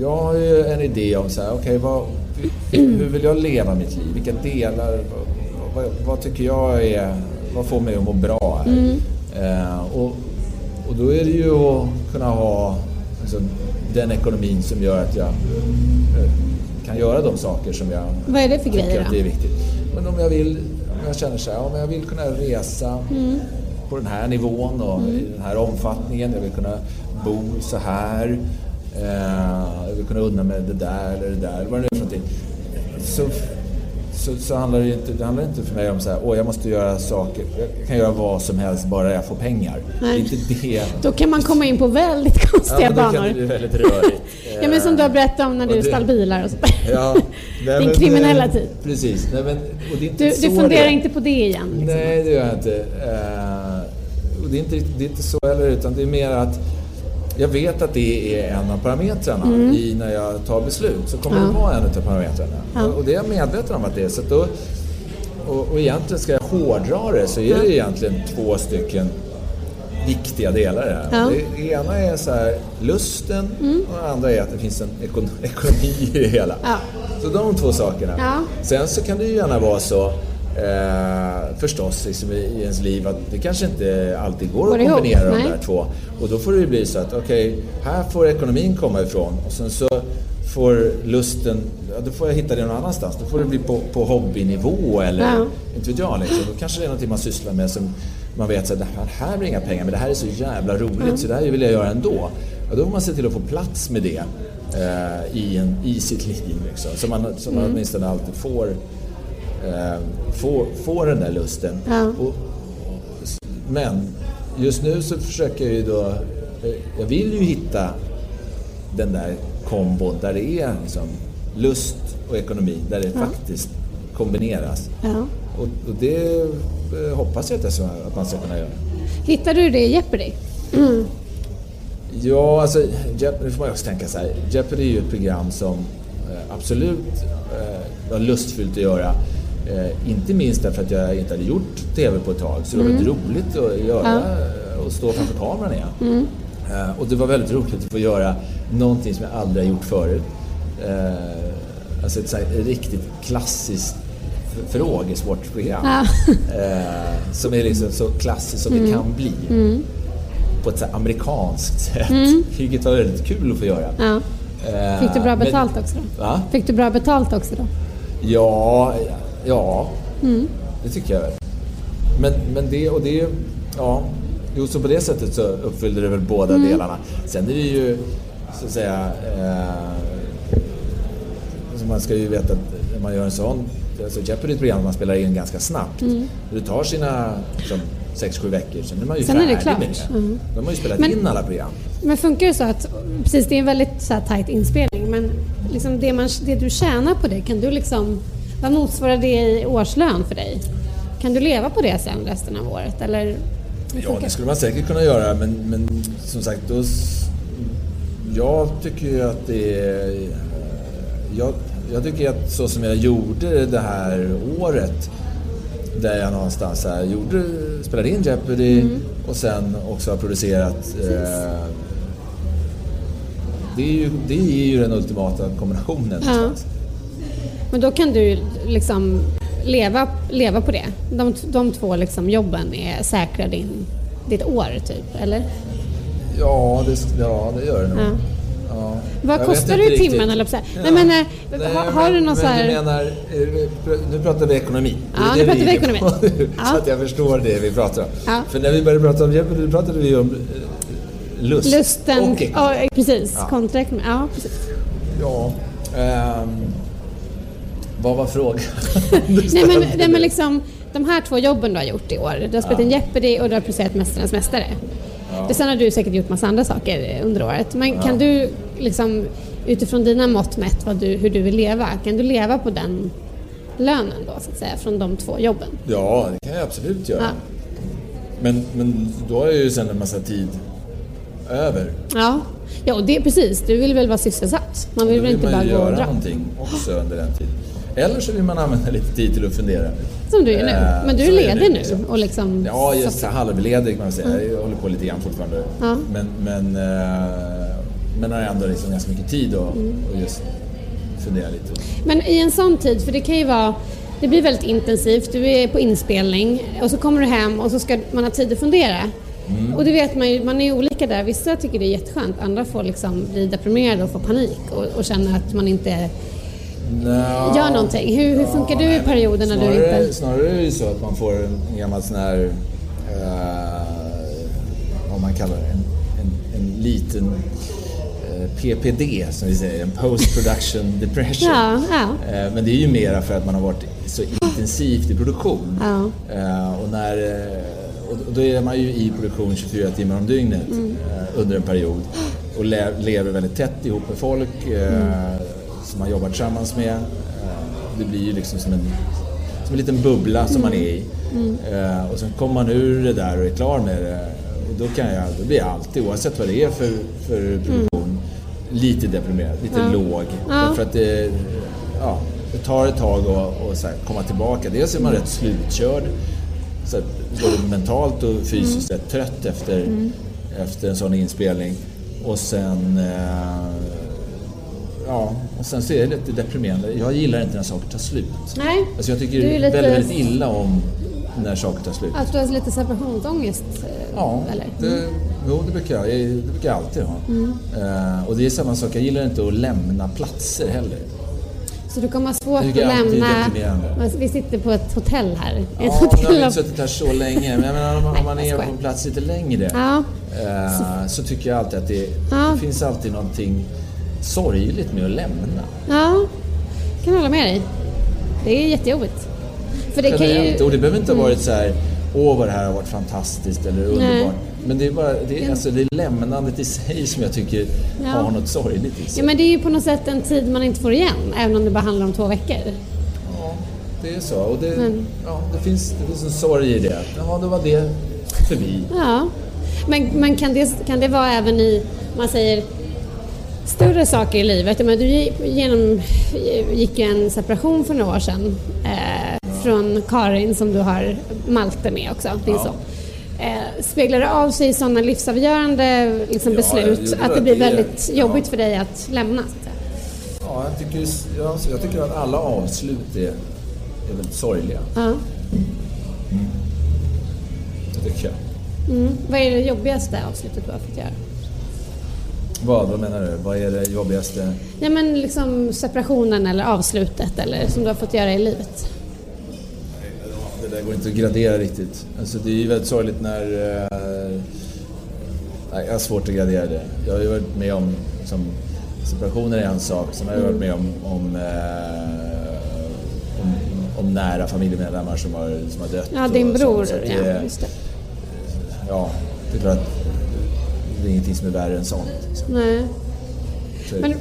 S4: jag har ju en idé om så här, okej, vad, hur vill jag leva mitt liv? Vilka delar, vad, vad, vad tycker jag är, vad får mig att må bra här?
S3: Mm.
S4: Eh, och, och då är det ju att kunna ha liksom, den ekonomin som gör att jag eh, kan göra de saker som jag
S3: vad är det för
S4: tycker
S3: grejer
S4: att
S3: då?
S4: det är viktigt. Men om jag vill, om jag känner så här, om jag vill kunna resa på den här nivån och i den här omfattningen, jag vill kunna bo så här, eh, jag vill kunna unna mig det där eller det där, vad det nu är för någonting. Så, så, så handlar det inte, det handlar inte för mig om så här, åh jag måste göra saker, jag kan göra vad som helst bara jag får pengar. Det är
S3: Nej.
S4: inte det.
S3: Då kan man komma in på väldigt
S4: Ja,
S3: konstiga
S4: men då kan
S3: banor.
S4: det bli väldigt rörigt.
S3: Ja men som du har berättat om när du
S4: det-
S3: stal bilar och sånt
S4: Ja, [LAUGHS] nej,
S3: Din kriminella
S4: eh,
S3: tid.
S4: Precis. Nej, men,
S3: Du,
S4: så
S3: du funderar
S4: det-
S3: inte på det igen? Liksom.
S4: Nej, det gör jag inte. Eh, och det, är inte det är inte så heller, utan det är mer att jag vet att det är en av parametrarna i när jag tar beslut. Så kommer
S3: Mm. Ja.
S4: det vara en av parametrarna.
S3: Ja.
S4: Och, det är jag medveten om att det är. Så då, och, och egentligen ska jag hårdra det så är det egentligen två stycken viktiga delar i det här.
S3: Mm.
S4: Det, ena är så här, lusten och det andra är att det finns en ekon, [LAUGHS] ekonomi i det hela. Så de två sakerna. Sen så kan det ju gärna vara så eh, förstås liksom, i, i ens liv att det kanske inte alltid går,
S3: Går
S4: att
S3: ihop,
S4: kombinera de
S3: nej.
S4: där två. Och då får det ju bli så att okej, här får ekonomin komma ifrån och sen så får lusten, ja, då får jag hitta det någon annanstans. Då får det bli på, på hobbynivå eller
S3: Ja.
S4: inte vet jag. Liksom. Då kanske det är någonting man sysslar med som man vet att det här, här blir inga pengar men det här är så jävla roligt så det här vill jag göra ändå. Ja, då får man se till att få plats med det eh, i, en, i sitt liv. Liksom. Så man, så
S3: Mm.
S4: man åtminstone alltid får, eh, får, får den där lusten.
S3: Ja.
S4: Och, men just nu så försöker jag ju då, eh, jag vill ju hitta den där kombon där det är liksom lust och ekonomi, där det faktiskt kombineras.
S3: Ja.
S4: Och, och det eh, hoppas jag att, att man ska kunna göra.
S3: Hittar du det i Jeopardy?
S4: Ja, alltså, Jeopardy, får man också tänka så här. Jeopardy är ju ett program som eh, absolut eh, har lustfyllt att göra. Eh, inte minst därför att jag inte hade gjort TV på ett tag. Så det var väldigt roligt att göra eh, och stå framför kameran igen. Eh, och det var väldigt roligt att få göra någonting som jag aldrig har gjort förut. Eh, alltså ett här, riktigt klassiskt frågesportprogram.
S3: Ja.
S4: Eh, som är liksom så klassiskt som det kan bli. På ett så amerikanskt sätt. Vilket var väldigt kul att få göra.
S3: ja.
S4: Eh,
S3: Fick du bra
S4: men-
S3: betalt också då?
S4: Va?
S3: Fick du bra betalt också då?
S4: Ja, ja det tycker jag väl. Men, men det och det, ja. Jo, så på det sättet så uppfyllde det väl båda delarna. Sen är det ju, så att säga, eh, så man ska ju veta att när man gör en sån, alltså Jeopardy är ett program man spelar in ganska snabbt. Det tar sina liksom, sex, sju veckor, sen är man ju
S3: Sen är det
S4: färdig
S3: klart.
S4: med det.
S3: Mm.
S4: De har ju spelat
S3: Men-
S4: in alla program.
S3: Men funkar det så att, precis det är en väldigt så här tajt inspelning, men liksom det, man, det du tjänar på det, kan du liksom, vad motsvarar det i årslön för dig? Kan du leva på det sen resten av året? Eller?
S4: Ja, det skulle man säkert kunna göra, men, men som sagt, då, jag tycker ju att det är... Jag, jag tycker att så som jag gjorde det här året, där jag någonstans här gjorde, spelade in Jeopardy
S3: Mm.
S4: och sen också har producerat eh, det, är ju, det är ju den ultimata kombinationen.
S3: Ja.
S4: någonstans.
S3: Men då kan du liksom leva, leva på det. De, de två liksom jobben är säkra din, ditt år typ, eller?
S4: Ja, det, ja, det gör det nog.
S3: Ja.
S4: Ja.
S3: Vad
S4: Jag
S3: kostar det i timmen eller så här?
S4: Ja.
S3: Nej, men, eh,
S4: Nej,
S3: har, har du någon så här...
S4: Menar, eh, nu pratar vi ekonomi.
S3: Ja,
S4: det
S3: nu pratar vi ekonomi. Ja.
S4: Så att jag förstår det vi pratar om.
S3: Ja.
S4: För när vi började prata om Jeopardy, pratade vi om eh, lust
S3: Lusten,
S4: och ekonomi.
S3: ja, precis.
S4: Ja.
S3: Kontra ekonomi. Ja, precis.
S4: Ja. ehm, vad var frågan? [LAUGHS]
S3: Nej men, nej men liksom, de här två jobben du har gjort i år. Du har spelat in Jeopardy och du har producerat Mästarnas Mästare. Det sen har du säkert gjort massa andra saker under året. Men kan du liksom utifrån dina mått mätt vad du, hur du vill leva, kan du leva på den lönen då så att säga från de två jobben?
S4: Ja, det kan jag absolut göra.
S3: Ja.
S4: Men, men då har jag ju sen en massa tid över.
S3: Ja, ja och det är precis. Du vill väl vara sysselsatt? Man vill
S4: Då
S3: väl
S4: vill
S3: inte
S4: man
S3: bara gå och
S4: göra
S3: dra?
S4: någonting också under den tiden. Eller så vill man använda lite tid till att fundera.
S3: Som du är nu.
S4: Eh,
S3: Men du är ledig
S4: nu, liksom.
S3: och liksom...
S4: Ja, just halvledig kan man säga. Jag håller på lite grann fortfarande.
S3: Ja.
S4: Men, men, eh, men har ändå liksom ganska mycket tid att
S3: Mm.
S4: och just fundera lite.
S3: Men i en sån tid, för det kan ju vara det blir väldigt intensivt, du är på inspelning och så kommer du hem och så ska man ha tid att fundera.
S4: Mm.
S3: Och det vet man ju, man är ju olika där. Vissa tycker det är jätteskönt, andra får liksom bli deprimerade och få panik och, och känna att man inte
S4: Nja,
S3: gör någonting. Hur, hur funkar du i
S4: nej,
S3: perioder när du
S4: snarare,
S3: inte...
S4: Snarare är det så att man får en gammal sån här, eh, vad man kallar det, en, en, en liten eh, PPD som vi säger, en post production [LAUGHS] depression.
S3: Ja, ja.
S4: Eh, Men det är ju mera för att man har varit så intensivt i produktion.
S3: Ja.
S4: Och, när, och då är man ju i produktion 24 timmar om dygnet
S3: Mm.
S4: under en period och le- lever väldigt tätt ihop med folk
S3: Mm.
S4: Som man jobbar tillsammans med. Eh, Det blir ju liksom som en, som en liten bubbla som man är i.
S3: Mm.
S4: Och sen kommer man ur det där och är klar med det. Och då, kan jag, då blir jag alltid, oavsett vad det är för, för produktion, lite deprimerad, lite låg.
S3: Ja.
S4: Därför att det, ja, det tar ett tag att, att så här, komma tillbaka. Dels är man rätt slutkörd, så att, både mentalt och fysiskt rätt trött efter, efter en sån inspelning. Och sen, eh, ja, och sen så är det lite deprimerande. Jag gillar inte när saker tar slut.
S3: Nej,
S4: Alltså jag tycker
S3: Du är lite-
S4: väldigt, väldigt illa om när saker tar slut.
S3: att du har lite separationsångest? eh,
S4: Ja,
S3: Eller?
S4: det, jo, det, brukar jag, det brukar jag alltid ha. Eh, och det är samma sak, jag gillar inte att lämna platser heller.
S3: Så du kommer ha svårt att
S4: jag
S3: lämna... Vi sitter på ett hotell här. Ett
S4: Ja, har
S3: hotell
S4: vi
S3: av-
S4: inte suttit här så länge, men jag menar, om, man- om man
S3: jag
S4: är på en plats lite längre
S3: Ja.
S4: eh, så tycker jag alltid att det,
S3: Ja.
S4: det finns alltid någonting sorgligt med att lämna.
S3: Ja, kan hålla med dig. Det är jättejobbigt. För det kan ju... Mm.
S4: Och det behöver inte ha varit så här, åh vad det här har varit fantastiskt eller underbart. Men det är bara det är, alltså, det är lämnandet i sig som jag tycker
S3: Ja.
S4: har något sorgligt i sig.
S3: Ja, men det är ju på något sätt en tid man inte får igen, även om det bara handlar om två veckor.
S4: Ja, det är så. Och det,
S3: Men-
S4: ja, det, finns, det finns en sorg i det. Ja, då var det förbi.
S3: Ja. Men, men kan, det, kan det vara även i, man säger, större saker i livet? Menar, du genom, gick ju en separation för några år sedan eh, från Karin som du har Malte med också, din
S4: Ja.
S3: son. Eh, speglar det av sig i sådana livsavgörande liksom,
S4: Ja,
S3: beslut att det blir
S4: Det
S3: väldigt
S4: ja.
S3: jobbigt för dig att lämna?
S4: Ja, jag, tycker, ja, jag tycker att alla avslut är, är väldigt sorgliga.
S3: Ja.
S4: Det tycker jag.
S3: Mm. Vad är det jobbigaste avslutet du har fått göra?
S4: Vad, vad menar du? Vad är det jobbigaste?
S3: Ja, men liksom separationen eller avslutet eller som du har fått göra i livet.
S4: Det där går inte att gradera riktigt. Alltså, det är ju väldigt sorgligt när... Eh, nej, jag har svårt att gradera det. Jag har ju varit med om... Som, separationer är en sak. Sen har jag varit med om, om, eh, om, om nära familjemedlemmar som har, som har dött.
S3: Ja, din bror.
S4: sånt. Så att
S3: ja,
S4: det,
S3: just det.
S4: ja, det är klart det är ingenting som är värre än sånt. Liksom.
S3: Nej.
S4: Så,
S3: Men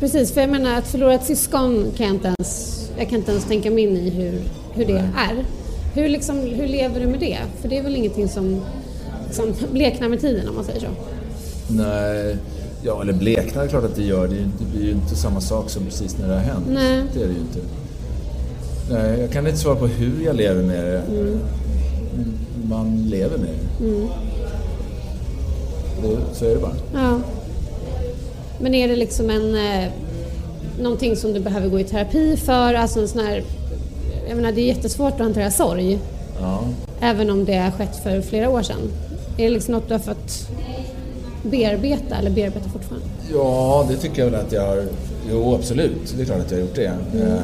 S3: precis, för jag menar att förlora ett syskon kan jag inte ens, jag kan inte ens tänka mig in i hur, hur det är. Hur, liksom, hur lever du med det? För det är väl ingenting som, som bleknar med tiden om man säger så.
S4: Nej, ja eller bleknar är klart att det gör. Det, är ju inte- det blir ju inte samma sak som precis när det har hänt.
S3: Nej.
S4: Det är det ju inte. Nej, jag kan inte svara på hur jag lever med det. Man lever med det. Det. Så är det bara.
S3: Ja. Men är det liksom en... Eh, någonting som du behöver gå i terapi för? Alltså en sån här... Jag menar, det är jättesvårt att hantera sorg.
S4: Ja.
S3: Även om det har skett för flera år sedan. Är det liksom något du har fått bearbeta eller bearbeta fortfarande?
S4: Ja, det tycker jag väl att jag har. Jo, absolut. Det är klart att jag har gjort det. Eh,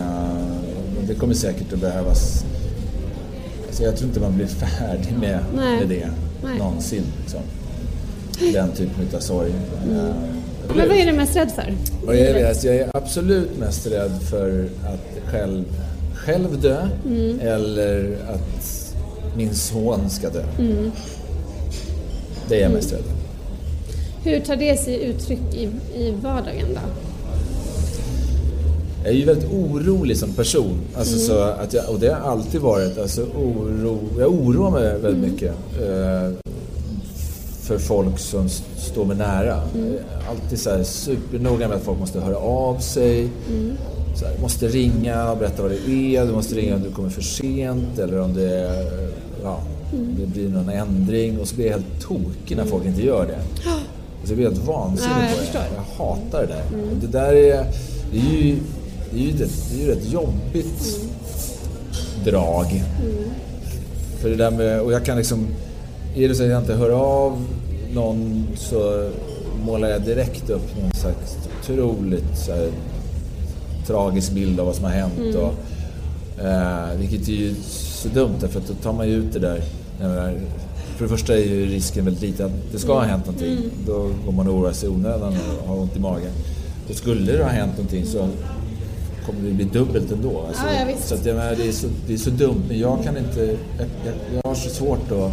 S4: Det kommer säkert att behövas. Alltså jag tror inte man blir [LAUGHS] färdig med, med det
S3: Nej.
S4: någonsin. Liksom. Den typen av sorg. Eh,
S3: Men vad är du mest rädd för?
S4: Vad är det? Alltså jag är absolut mest rädd för att själv, själv dö eller att min son ska dö. Det är jag mest rädd för.
S3: Hur tar det sig uttryck i, i vardagen då?
S4: Jag är ju väldigt orolig som person. Alltså så att jag, och det har alltid varit. Alltså oro, jag oroar mig väldigt mycket. Eh, för folk som står mig nära. Eh, Alltid så här supernoga med att folk måste höra av sig. Så här, måste ringa och berätta vad det är. Du måste ringa om du kommer för sent eller om det, ja, om det blir någon ändring. Och så blir jag helt tokig när folk inte gör det. [GASPS] Så blir jag helt vansinnig
S3: jag
S4: på det.
S3: förstår.
S4: Jag hatar det där. Och det där är, det är ju, det är ju, rätt, det är ju rätt jobbigt drag. För det där med, och jag kan liksom, är det så att jag inte hör av någon så målar jag direkt upp någon slags otroligt så här, tragisk bild av vad som har hänt. Och, eh, vilket är ju så dumt därför att då tar man ju ut det där. Menar, för det första är ju risken väldigt liten att det ska ha hänt någonting. Då går man och oroar sig i onödan och har ont i magen. Och skulle det ha hänt någonting så kommer det bli dubbelt ändå. Alltså,
S3: Ja,
S4: så att jag menar, det, är så, det är så dumt, men jag kan inte... Jag, jag, jag har så svårt att,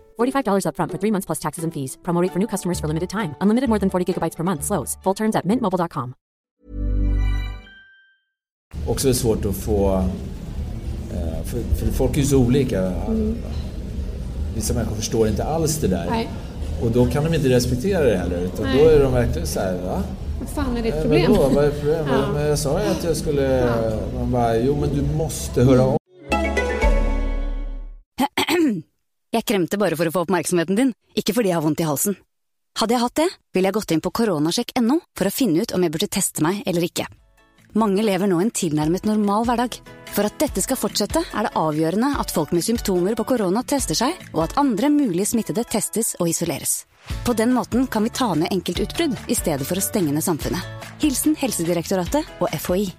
S5: $45 upfront for three months plus taxes and fees. Promo rate for new customers for limited time. Unlimited more than 40 gigabytes per month. Slows. Full terms at mintmobile.com.
S4: Också är svårt att få... eh, För, för folk är ju så olika. Vissa människor förstår inte alls det där.
S3: Nej.
S4: Och då kan de inte respektera det heller. Utan då är de verkligen så här, va?
S3: Vad fan är ditt
S4: Eh,
S3: problem?
S4: Vadå, vad är problemet? [LAUGHS]
S3: Ja.
S4: Men jag sa ju att jag skulle... Man bara, jo men du måste höra av
S6: Jeg kremte bare for å få oppmerksomheten din, ikke fordi jeg har vondt i halsen. Hadde jeg hatt det, ville jeg gått inn på koronasjekk.no for å finne ut om jeg burde teste meg eller ikke. Mange lever nå en tilnærmet normal hverdag. For at dette skal fortsette, er det avgjørende at folk med symptomer på korona tester seg, og at andre mulige smittede testes og isoleres. På den måten kan vi ta ned enkeltutbrudd i stedet for å stenge ned samfunnet. Hilsen Helsedirektoratet og FHI.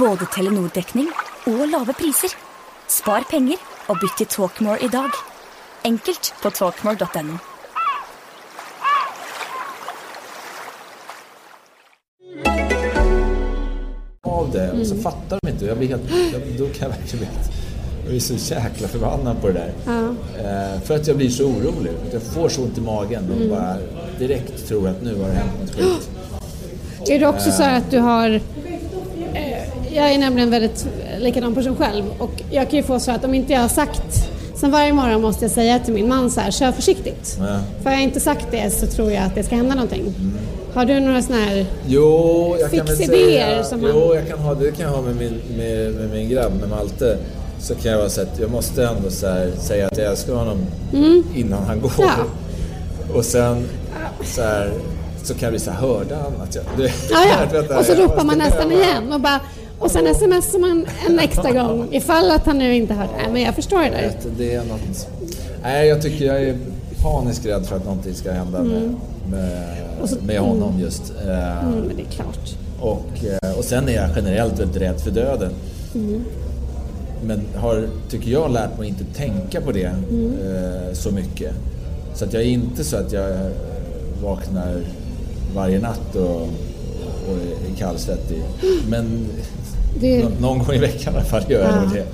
S1: Både Telenor-dekning og lave priser. Spar penger og bytt til Talkmore i dag. Enkelt på talkmore.no.
S4: av det och så fattar de inte. Jag blir helt, jag, då kan jag verkligen bli jag blir så jäkla förbannad på det där. Eh, för att jag blir så orolig. Jag får så ont i magen och bara direkt tror att nu har det hänt något skit.
S3: Är det också så att du har... Jag är nämligen väldigt likadan person själv och jag kan ju få så att om inte jag har sagt... Sen varje morgon måste jag säga till min man så här, kör försiktigt.
S4: Ja.
S3: För har jag inte sagt det så tror jag att det ska hända någonting. Har du några sådana här...
S4: Jo, jag kan säga...
S3: som man-
S4: Jo, jag kan ha, det kan jag ha med min, med, med min grabb, med Malte. Så kan jag vara så att jag måste ändå här, säga att jag älskar honom innan han går.
S3: Ja.
S4: Och sen så här, så kan jag bli så här, hörde han att jag... Du,
S3: Ja, ja. [LAUGHS] Och så ropar man nästan igen och bara... Och sen smsar man en extra gång [LAUGHS] ifall att han nu inte hört. Nej, men jag förstår det där.
S4: Det är något... Nej, jag tycker jag är paniskt rädd för att någonting ska hända med, med, med honom just. Eh,
S3: Mm, men det är klart.
S4: och, eh, och sen är jag generellt väldigt rädd för döden. Men har, tycker jag, lärt mig att inte tänka på det eh, så mycket. Så att jag är inte så att jag eh, vaknar varje natt och och är kallsvettig. [GASPS] Men
S3: Det,
S4: nå- någon gång i veckan i alla fall gör jag
S3: Ja.
S4: nog det.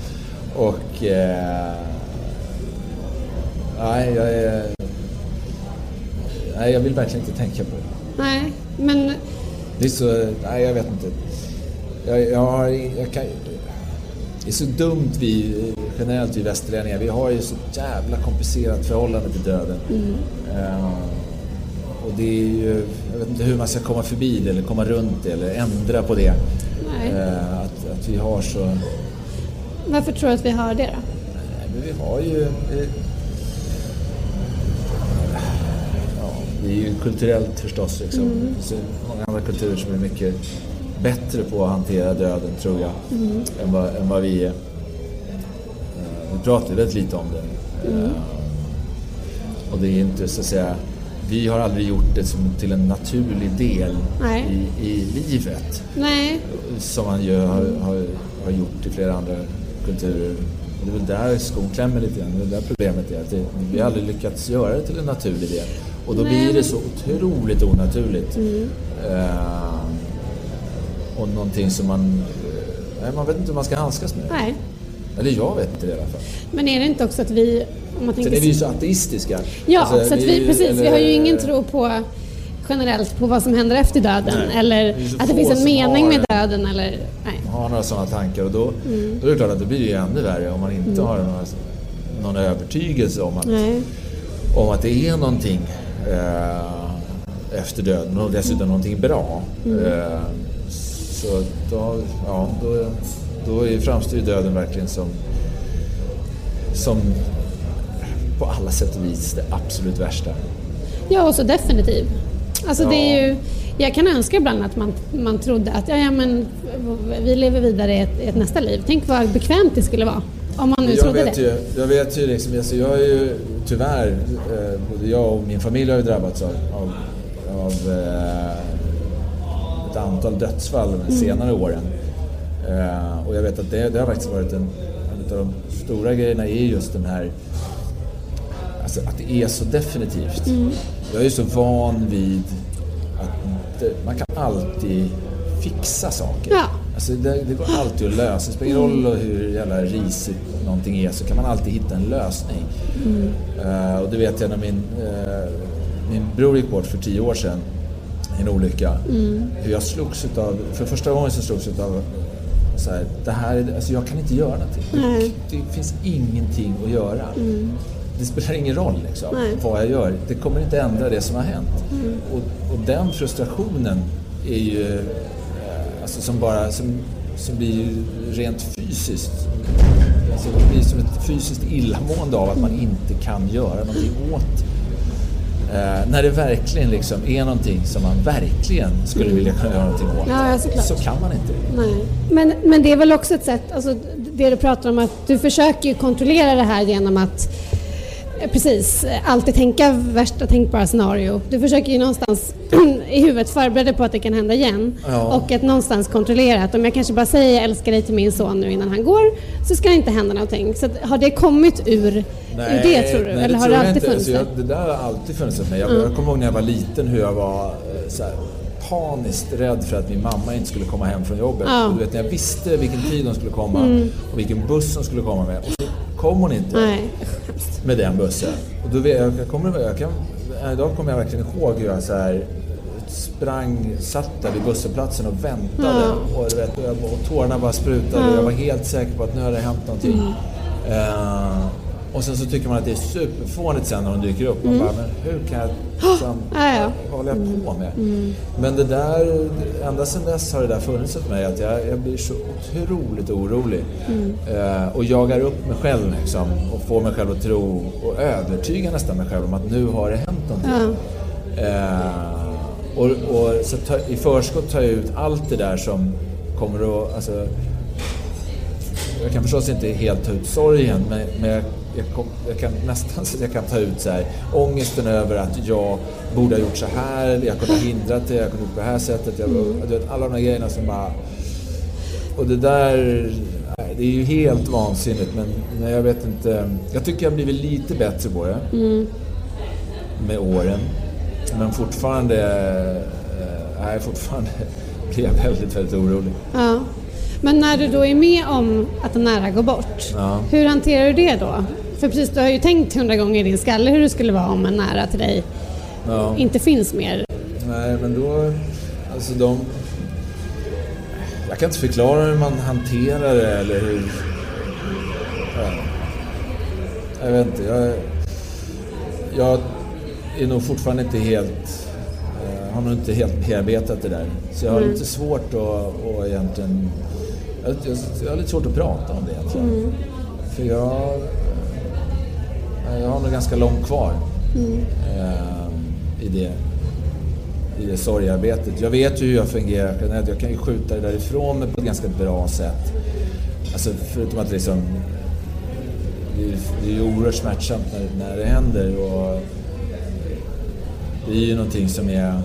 S4: Och... Eh, nej, jag är... Nej, jag vill verkligen inte tänka på det.
S3: nej, men
S4: Det är så... Nej, jag vet inte. Jag, jag har... Jag kan, det är så dumt vi, generellt vi västerlänningar. Vi har ju så jävla komplicerat förhållande till döden. Eh, och det är ju... Jag vet inte hur man ska komma förbi det eller komma runt det eller ändra på det.
S3: nej.
S4: Eh, att, att vi har så...
S3: varför tror du att vi har det då?
S4: Nej, men vi har ju... Ja, det är ju kulturellt förstås. Liksom. Det finns många andra kulturer som är mycket bättre på att hantera döden, tror jag, än, vad, än vad vi är. Eh, Vi pratar väldigt lite om det. Eh, Och det är inte så att säga... Vi har aldrig gjort det som till en naturlig del
S3: Nej.
S4: i, i livet
S3: Nej,
S4: som man ju har, har, har gjort i flera andra kulturer. Det är väl där skon klämmer lite grann. Det är där problemet är. Att det, vi har aldrig lyckats göra det till en naturlig del. Och då blir det så otroligt onaturligt. Eh, och någonting som man... Nej, man vet inte hur man ska handskas med.
S3: nej.
S4: Eller jag vet inte i alla fall.
S3: Men är det inte också att vi... Om man
S4: Sen
S3: tänker
S4: är vi ju så ateistiska.
S3: Ja,
S4: Alltså,
S3: så att vi, precis, vi
S4: eller-
S3: har ju ingen tro på generellt på vad som händer efter döden
S4: Nej,
S3: eller
S4: det
S3: att det finns en mening
S4: har
S3: med döden eller... Nej.
S4: har några sådana tankar och då,
S3: Mm.
S4: då är det klart att det blir ju ännu värre om man inte har några, någon övertygelse om att,
S3: Nej.
S4: om att det är någonting eh, efter döden och dessutom någonting bra.
S3: Mm.
S4: Eh, så då, ja, då, då framstår ju döden verkligen som, som på alla sätt och vis det absolut värsta.
S3: Ja, och så definitiv. Alltså det är
S4: Ja.
S3: ju... Jag kan önska ibland att man, man trodde att ja, ja, men vi lever vidare i ett, ett nästa liv. Tänk vad bekvämt det skulle vara. Om man nu
S4: Jag
S3: trodde
S4: vet,
S3: det.
S4: ju, jag vet ju liksom, alltså jag är ju tyvärr, eh, både jag och min familj har ju drabbats av, av, av eh, ett antal dödsfall de senare åren. Eh, och jag vet att det, det har faktiskt varit en, en av de stora grejerna är just den här, alltså att det är så definitivt. Jag är ju så van vid att det, man kan alltid fixa saker.
S3: Ja.
S4: Alltså det, det går alltid att lösa. Det spelar ingen roll hur jävla risigt någonting är så kan man alltid hitta en lösning. Eh, och det vet jag när min, eh, min bror gick bort för tio år sedan i en olycka. Hur jag slogs utav, för första gången så slogs jag utav så här, det här är, alltså jag kan inte göra någonting.
S3: Nej.
S4: Det finns ingenting att göra. Det spelar ingen roll liksom,
S3: Nej.
S4: vad jag gör. Det kommer inte ändra det som har hänt. Och, och den frustrationen är ju eh, alltså som bara som, som blir rent fysiskt. Alltså det blir som ett fysiskt illamående av att man inte kan göra någonting åt Eh, när det verkligen liksom är någonting som man verkligen skulle vilja kunna göra någonting åt.
S3: Ja, ja,
S4: så kan man inte det.
S3: Nej. Men, men det är väl också ett sätt, alltså det du pratar om att du försöker kontrollera det här genom att eh, precis alltid tänka värsta tänkbara scenario. Du försöker ju någonstans [CLEARS THROAT] i huvudet förbereda på att det kan hända igen
S4: Ja.
S3: och att någonstans kontrollera att om jag kanske bara säger jag älskar dig till min son nu innan han går så ska det inte hända någonting. Så att, har det kommit ur, ur det tror du?
S4: nej,
S3: Eller har det alltid
S4: inte.
S3: funnits
S4: Alltså, jag, det där har alltid funnits hos mig. Jag, jag kommer ihåg när jag var liten hur jag var eh, så här, paniskt rädd för att min mamma inte skulle komma hem från jobbet.
S3: Ja. Mm.
S4: Och du vet, när jag visste vilken tid hon skulle komma och vilken buss hon skulle komma med. Och så kom hon inte
S3: Nej.
S4: med den bussen. Och då, jag, jag kommer, jag kan, idag kommer jag verkligen ihåg hur jag så här sprang, satt där vid busshållplatsen och väntade.
S3: Ja.
S4: Och, vet, och, jag, och tårarna bara sprutade och jag var helt säker på att nu hade det hänt någonting.
S3: Mm.
S4: Eh, och sen så tycker man att det är superfånigt sen när de dyker upp. Man bara, men hur kan jag... [GASPS] Liksom,
S3: Mm. Ja, ja.
S4: Jag på med?
S3: Mm.
S4: Men det där, ända sedan dess har det där funnits hos mig att jag, jag blir så otroligt orolig.
S3: Mm.
S4: Eh, och jagar upp mig själv liksom, och får mig själv att tro och övertyga nästan mig själv om att nu har det hänt någonting. Eh, och, och så ta, i förskott tar jag ut allt det där som kommer att... Alltså, jag kan förstås inte helt ta ut sorgen men, men jag, jag, kom, jag kan nästan [LAUGHS] så jag kan ta ut så här, ångesten över att jag borde ha gjort så här, jag kunde ha hindrat det, jag kunde ha gjort på det här sättet. Jag, du vet, alla de här grejerna som bara... Och det där, det är ju helt vansinnigt men, men jag vet inte. Jag tycker jag har blivit lite bättre på det med åren. Men fortfarande, eh, nej, fortfarande [LAUGHS] blir jag väldigt, väldigt orolig.
S3: Ja. Men när du då är med om att en nära går bort,
S4: Ja.
S3: hur hanterar du det då? För precis, du har ju tänkt hundra gånger i din skalle hur det skulle vara om en nära till dig
S4: Ja.
S3: inte finns mer.
S4: Nej, men då... Alltså de... Jag kan inte förklara hur man hanterar det eller hur... Ja. Jag vet inte. Jag, jag är nog fortfarande inte helt... eh, har nog inte helt bearbetat det där. Så jag har lite svårt att, att egentligen... Jag, jag, jag har lite svårt att prata om det egentligen. För jag... Jag har nog ganska långt kvar eh, i det i det sorgarbetet. Jag vet ju hur jag fungerar generellt. Jag kan ju skjuta det därifrån mig på ett ganska bra sätt. Alltså förutom att liksom... Det är, ju oerhört smärtsamt när, när det händer och det är ju någonting som är...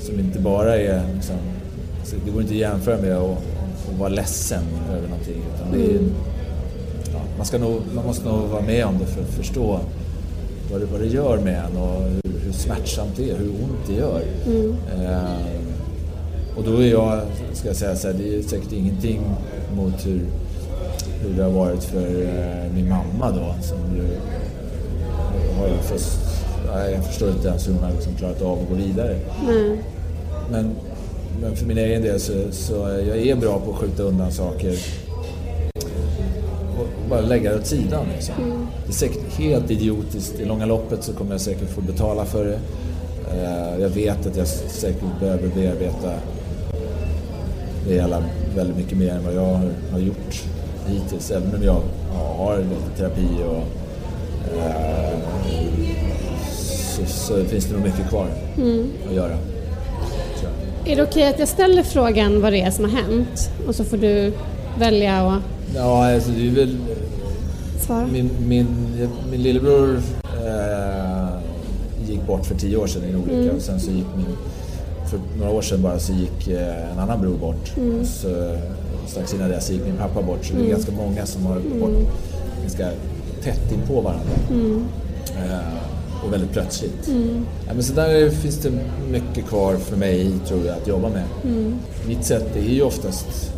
S4: Som inte bara är liksom... alltså Det går inte att jämföra med att, att vara ledsen över någonting. Utan det är, ja, man, ska nog, man måste nog vara med om det för att förstå vad det, vad det gör med en och hur, hur smärtsamt det är, hur ont det gör. Eh, och då är jag, ska jag säga så här, det är säkert ingenting mot hur, hur det har varit för eh, min mamma då som ju har ju först, jag förstår inte ens hur hon har liksom klarat av att gå vidare. Men, men för min egen del så, så jag är bra på att skjuta undan saker bara lägga det åt sidan. Liksom. Det är säkert helt idiotiskt. I långa loppet så kommer jag säkert få betala för det. Eh, Jag vet att jag säkert behöver bearbeta det hela väldigt mycket mer än vad jag har, gjort hittills. Även om jag ja, har lite terapi och eh, så, så finns det nog mycket kvar att göra.
S3: Är det okej att jag ställer frågan vad det är som har hänt och så får du välja och
S4: Ja, alltså det är väl...
S3: svara?
S4: Min, min, min lillebror eh, gick bort för tio år sedan i en olycka och sen så gick min... För några år sedan bara så gick eh, en annan bror bort. Och så, strax innan det så gick min pappa bort. Så det är ganska många som har gått bort ganska tätt in på varandra. Eh, och väldigt plötsligt. Ja, men så där finns det mycket kvar för mig tror jag att jobba med. Mitt sätt är ju oftast,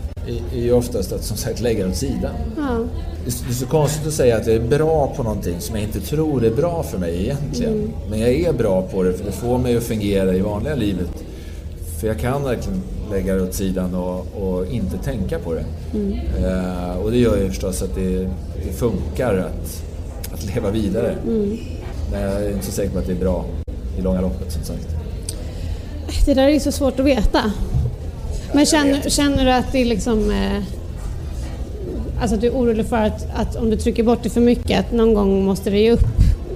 S4: är, ju oftast att som sagt lägga det åt sidan.
S3: Ja.
S4: Det är så konstigt att säga att jag är bra på någonting som jag inte tror är bra för mig egentligen. Men jag är bra på det för det får mig att fungera i vanliga livet. För jag kan verkligen lägga det åt sidan och, och inte tänka på det. Eh, och det gör ju förstås att det, det funkar att, att leva vidare. Men jag är inte så säker på att det är bra i långa loppet som sagt.
S3: Det där är ju så svårt att veta. Men känner, känner du att det är liksom... Eh, alltså att du är orolig för att, att om du trycker bort det för mycket att någon gång måste det ge upp?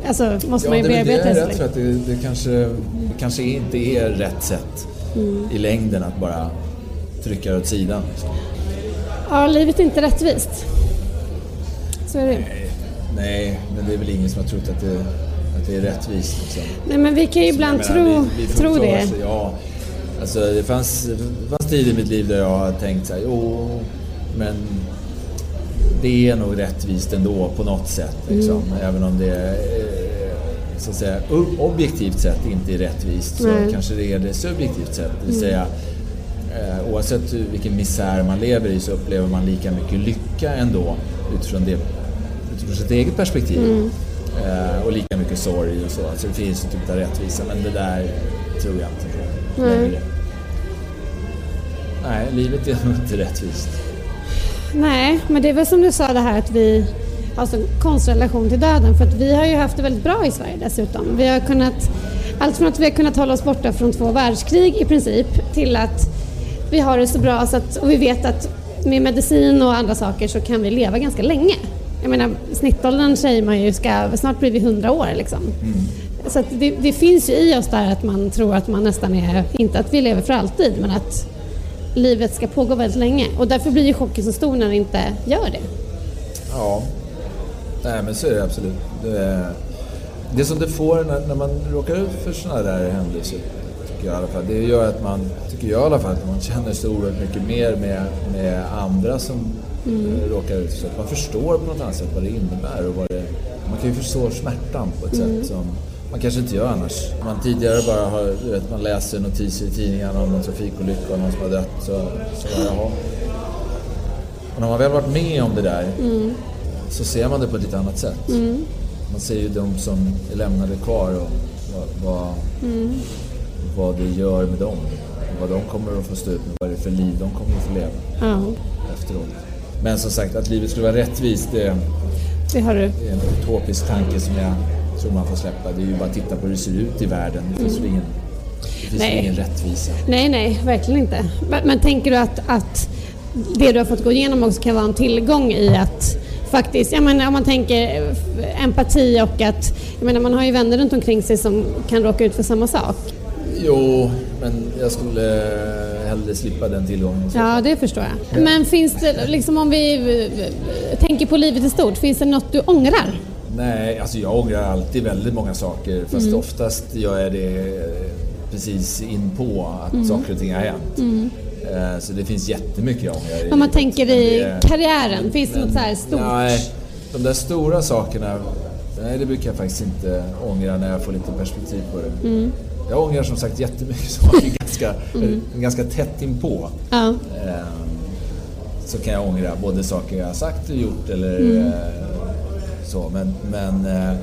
S3: Alltså måste man ju bearbeta
S4: det
S3: det.
S4: jag tror att det, det, kanske, det kanske inte är rätt sätt i längden att bara trycka det åt sidan.
S3: Ja, livet är inte rättvist. Så är det ju.
S4: Nej, men det är väl ingen som har trott att det, att det är rättvist. Liksom.
S3: Nej, men vi kan ju ibland
S4: menar,
S3: tro,
S4: vi- vi
S3: tro det.
S4: oss- Ja, alltså det fanns, det fanns tider i mitt liv där jag har tänkt så här, jo, men det är nog rättvist ändå på något sätt. Liksom.
S3: Mm.
S4: Även om det eh, så att säga, objektivt sett inte är rättvist så
S3: Nej.
S4: kanske det är det subjektivt sett. Det vill säga, eh, oavsett vilken misär man lever i så upplever man lika mycket lycka ändå utifrån, det, utifrån sitt eget perspektiv. Eh, och lika mycket sorg och så. Alltså det finns en typ av rättvisa men det där tror jag inte på längre. Nej, livet är nog inte rättvist.
S3: Nej, men det är väl som du sa det här att vi har så konstig relation till döden för att vi har ju haft det väldigt bra i Sverige dessutom. Vi har kunnat, allt från att vi har kunnat hålla oss borta från två världskrig i princip till att vi har det så bra så att, och vi vet att med medicin och andra saker så kan vi leva ganska länge. Jag menar snittåldern säger man ju ska, snart blir vi 100 år liksom. Så att det, det finns ju i oss där att man tror att man nästan är, inte att vi lever för alltid, men att livet ska pågå väldigt länge. Och därför blir ju chocken så stor när det inte gör det.
S4: Ja, nej men så är det absolut. Det, det som det får när, när man råkar ut för sådana där händelser, tycker jag i alla fall, det gör att man, tycker jag i alla fall, att man känner så oerhört mycket mer med, med andra som eh, råkar ut att man förstår på något annat sätt vad det innebär och vad det, man kan ju förstå smärtan på ett sätt som man kanske inte gör annars. Man tidigare bara har, vet, man läser notiser i tidningarna om någon trafikolycka och någon som har dött. Så, så jaha. Och när man väl varit med om det där så ser man det på ett lite annat sätt. Man ser ju de som är lämnade kvar och vad, vad, vad det gör med dem. Vad de kommer att få stå ut med, vad det är för liv de kommer att få leva
S3: Ja,
S4: efteråt. Men som sagt, att livet skulle vara rättvist, det,
S3: det har du.
S4: det är en utopisk tanke som jag tror man får släppa. Det är ju bara att titta på hur det ser ut i världen. Det finns väl ingen, det finns
S3: Nej.
S4: ingen rättvisa.
S3: Nej, nej, verkligen inte. Men, men tänker du att, att det du har fått gå igenom också kan vara en tillgång i att faktiskt, jag menar om man tänker eh, empati och att, jag menar man har ju vänner runt omkring sig som kan råka ut för samma sak.
S4: Jo, men jag skulle hellre slippa den tillgången.
S3: Ja, det förstår jag. Men finns det, liksom om vi eh, tänker på livet i stort, finns det något du ångrar?
S4: Nej, alltså jag ångrar alltid väldigt många saker. Fast
S3: Mm.
S4: oftast gör jag det eh, precis in på att
S3: Mm.
S4: saker och ting har hänt. Eh, Så det finns jättemycket jag ångrar
S3: Om man tänker i
S4: det-
S3: karriären, finns det något så här stort?
S4: Nej, de där stora sakerna, nej det brukar jag faktiskt inte ångra när jag får lite perspektiv på det.
S3: Mm.
S4: Jag ångrar som sagt jättemycket [LAUGHS] saker ganska, ganska tätt inpå.
S3: Ja.
S4: Eh, så kan jag ångra både saker jag har sagt och gjort eller
S3: Mm.
S4: Så. Men, men eh,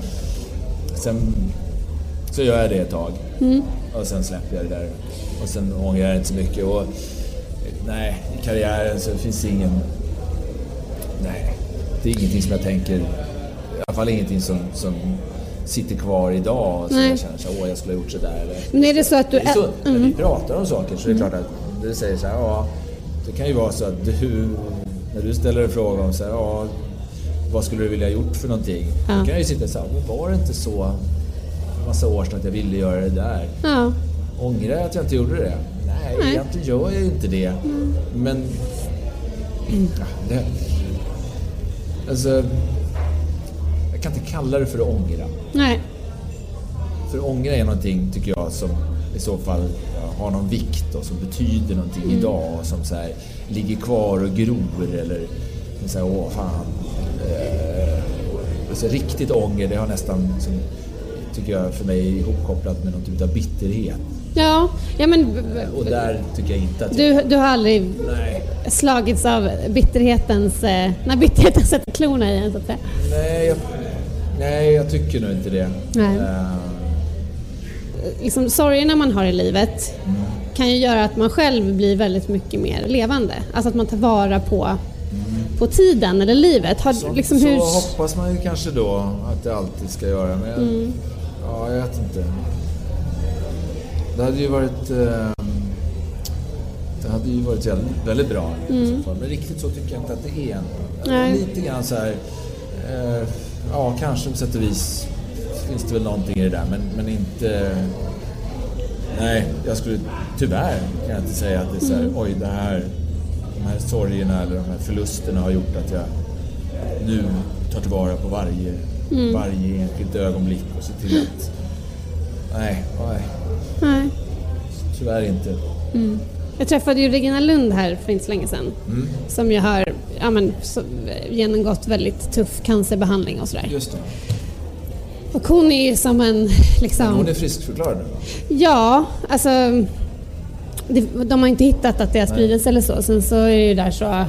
S4: sen så gör jag det ett tag
S3: Mm.
S4: och sen släpper jag det där. Och sen ångrar jag inte så mycket. Och, nej, i karriären så finns det ingen... Nej, det är ingenting som jag tänker... I alla fall ingenting som, som sitter kvar idag och som
S3: Nej.
S4: jag känner så åh jag skulle ha gjort sådär. Eller,
S3: Men är det så att du...
S4: det så,
S3: ä-
S4: när vi
S3: Mm.
S4: pratar om saker så är det klart att du säger så här, ja, det kan ju vara så att du, när du ställer en fråga om så här, ja, vad skulle du vilja ha gjort för någonting?
S3: Ja.
S4: Då kan jag ju sitta så här, men var det inte så för massa år sedan att jag ville göra det där?
S3: Ja.
S4: Ångrar jag att jag inte gjorde det? Nej,
S3: Nej.
S4: egentligen gör jag ju inte det. Men... Ja, [CLEARS THROAT] det alltså, jag kan inte kalla det för att ångra.
S3: Nej.
S4: För ångra är någonting, tycker jag, som i så fall har någon vikt och som betyder någonting
S3: Mm.
S4: idag och som så här, ligger kvar och gror eller så här, åh fan. Eh, alltså, riktigt ånger, det har nästan, som, tycker jag, för mig ihopkopplat med någon typ av bitterhet.
S3: Ja, ja men
S4: Och där tycker jag inte att jag...
S3: du, du har aldrig
S4: Nej,
S3: slagits av bitterhetens... eh, När bitterheten [LAUGHS] sätter klorna i en så att säga.
S4: nej, jag, nej, jag tycker nog inte det.
S3: Nej.
S4: Eh,
S3: Liksom, sorgerna man har i livet kan ju göra att man själv blir väldigt mycket mer levande. Alltså att man tar vara på, på tiden eller livet. Har,
S4: så,
S3: liksom,
S4: så
S3: hur,
S4: hoppas man ju kanske då att det alltid ska göra. Men jag,
S3: Mm.
S4: ja, jag vet inte. Det hade ju varit... Eh, det hade ju varit väldigt, väldigt bra fall. Men riktigt så tycker jag inte att det är.
S3: Mm. Nej.
S4: Lite grann så här... Eh, ja, kanske på sätt och vis finns det väl någonting i det där. Men, men inte... Nej, jag skulle tyvärr kan jag inte säga att det är så här,
S3: Mm.
S4: oj det här, de här sorgerna eller de här förlusterna har gjort att jag nu tar tillvara på varje,
S3: Mm.
S4: varje enskilt ögonblick och ser till att... Nej, nej,
S3: nej.
S4: tyvärr inte.
S3: Jag träffade ju Regina Lund här för inte så länge sedan.
S4: Mm.
S3: Som ju har ja, men, så, genomgått väldigt tuff cancerbehandling och sådär.
S4: Just det.
S3: Och hon är ju som en... Liksom,
S4: Hon är friskförklarad nu va?
S3: Ja, alltså... De har inte hittat att det har spridits eller så. Sen så är det ju där så...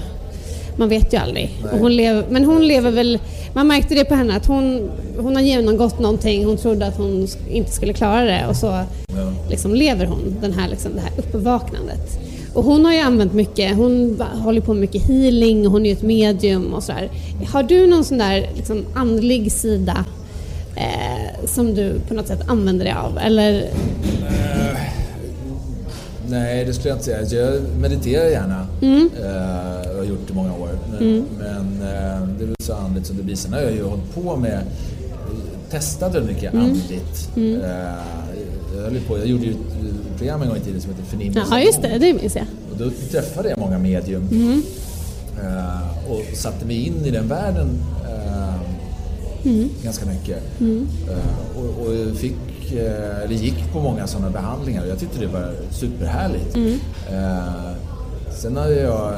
S3: Man vet ju aldrig. Hon lever, men hon lever väl... Man märkte det på henne att hon, hon har genomgått någonting. Hon trodde att hon inte skulle klara det och så
S4: Ja.
S3: liksom lever hon den här, liksom, det här uppvaknandet. Och hon har ju använt mycket, hon håller på med mycket healing och hon är ju ett medium och sådär. Har du någon sån där liksom, andlig sida eh, som du på något sätt använder dig av? Eller
S4: Nej, det skulle jag inte säga. Jag mediterar gärna.
S3: Mm.
S4: Eh, och har gjort det i många år. Men, men eh, det är väl så andligt som det blir. Sen har jag ju hållit på med testat väldigt mycket
S3: Mm.
S4: andligt. Eh, jag, höll på, jag gjorde ju ett program en gång i tiden som heter Förnimmelse.
S3: Ja, just det. Det minns jag.
S4: Och då träffade jag många medium.
S3: Mm.
S4: Eh, och satte mig in i den världen eh,
S3: Mm.
S4: ganska mycket. Eh, och, och jag fick, eh, eller gick på många sådana behandlingar och jag tyckte det var superhärligt.
S3: Mm.
S4: Eh, sen har jag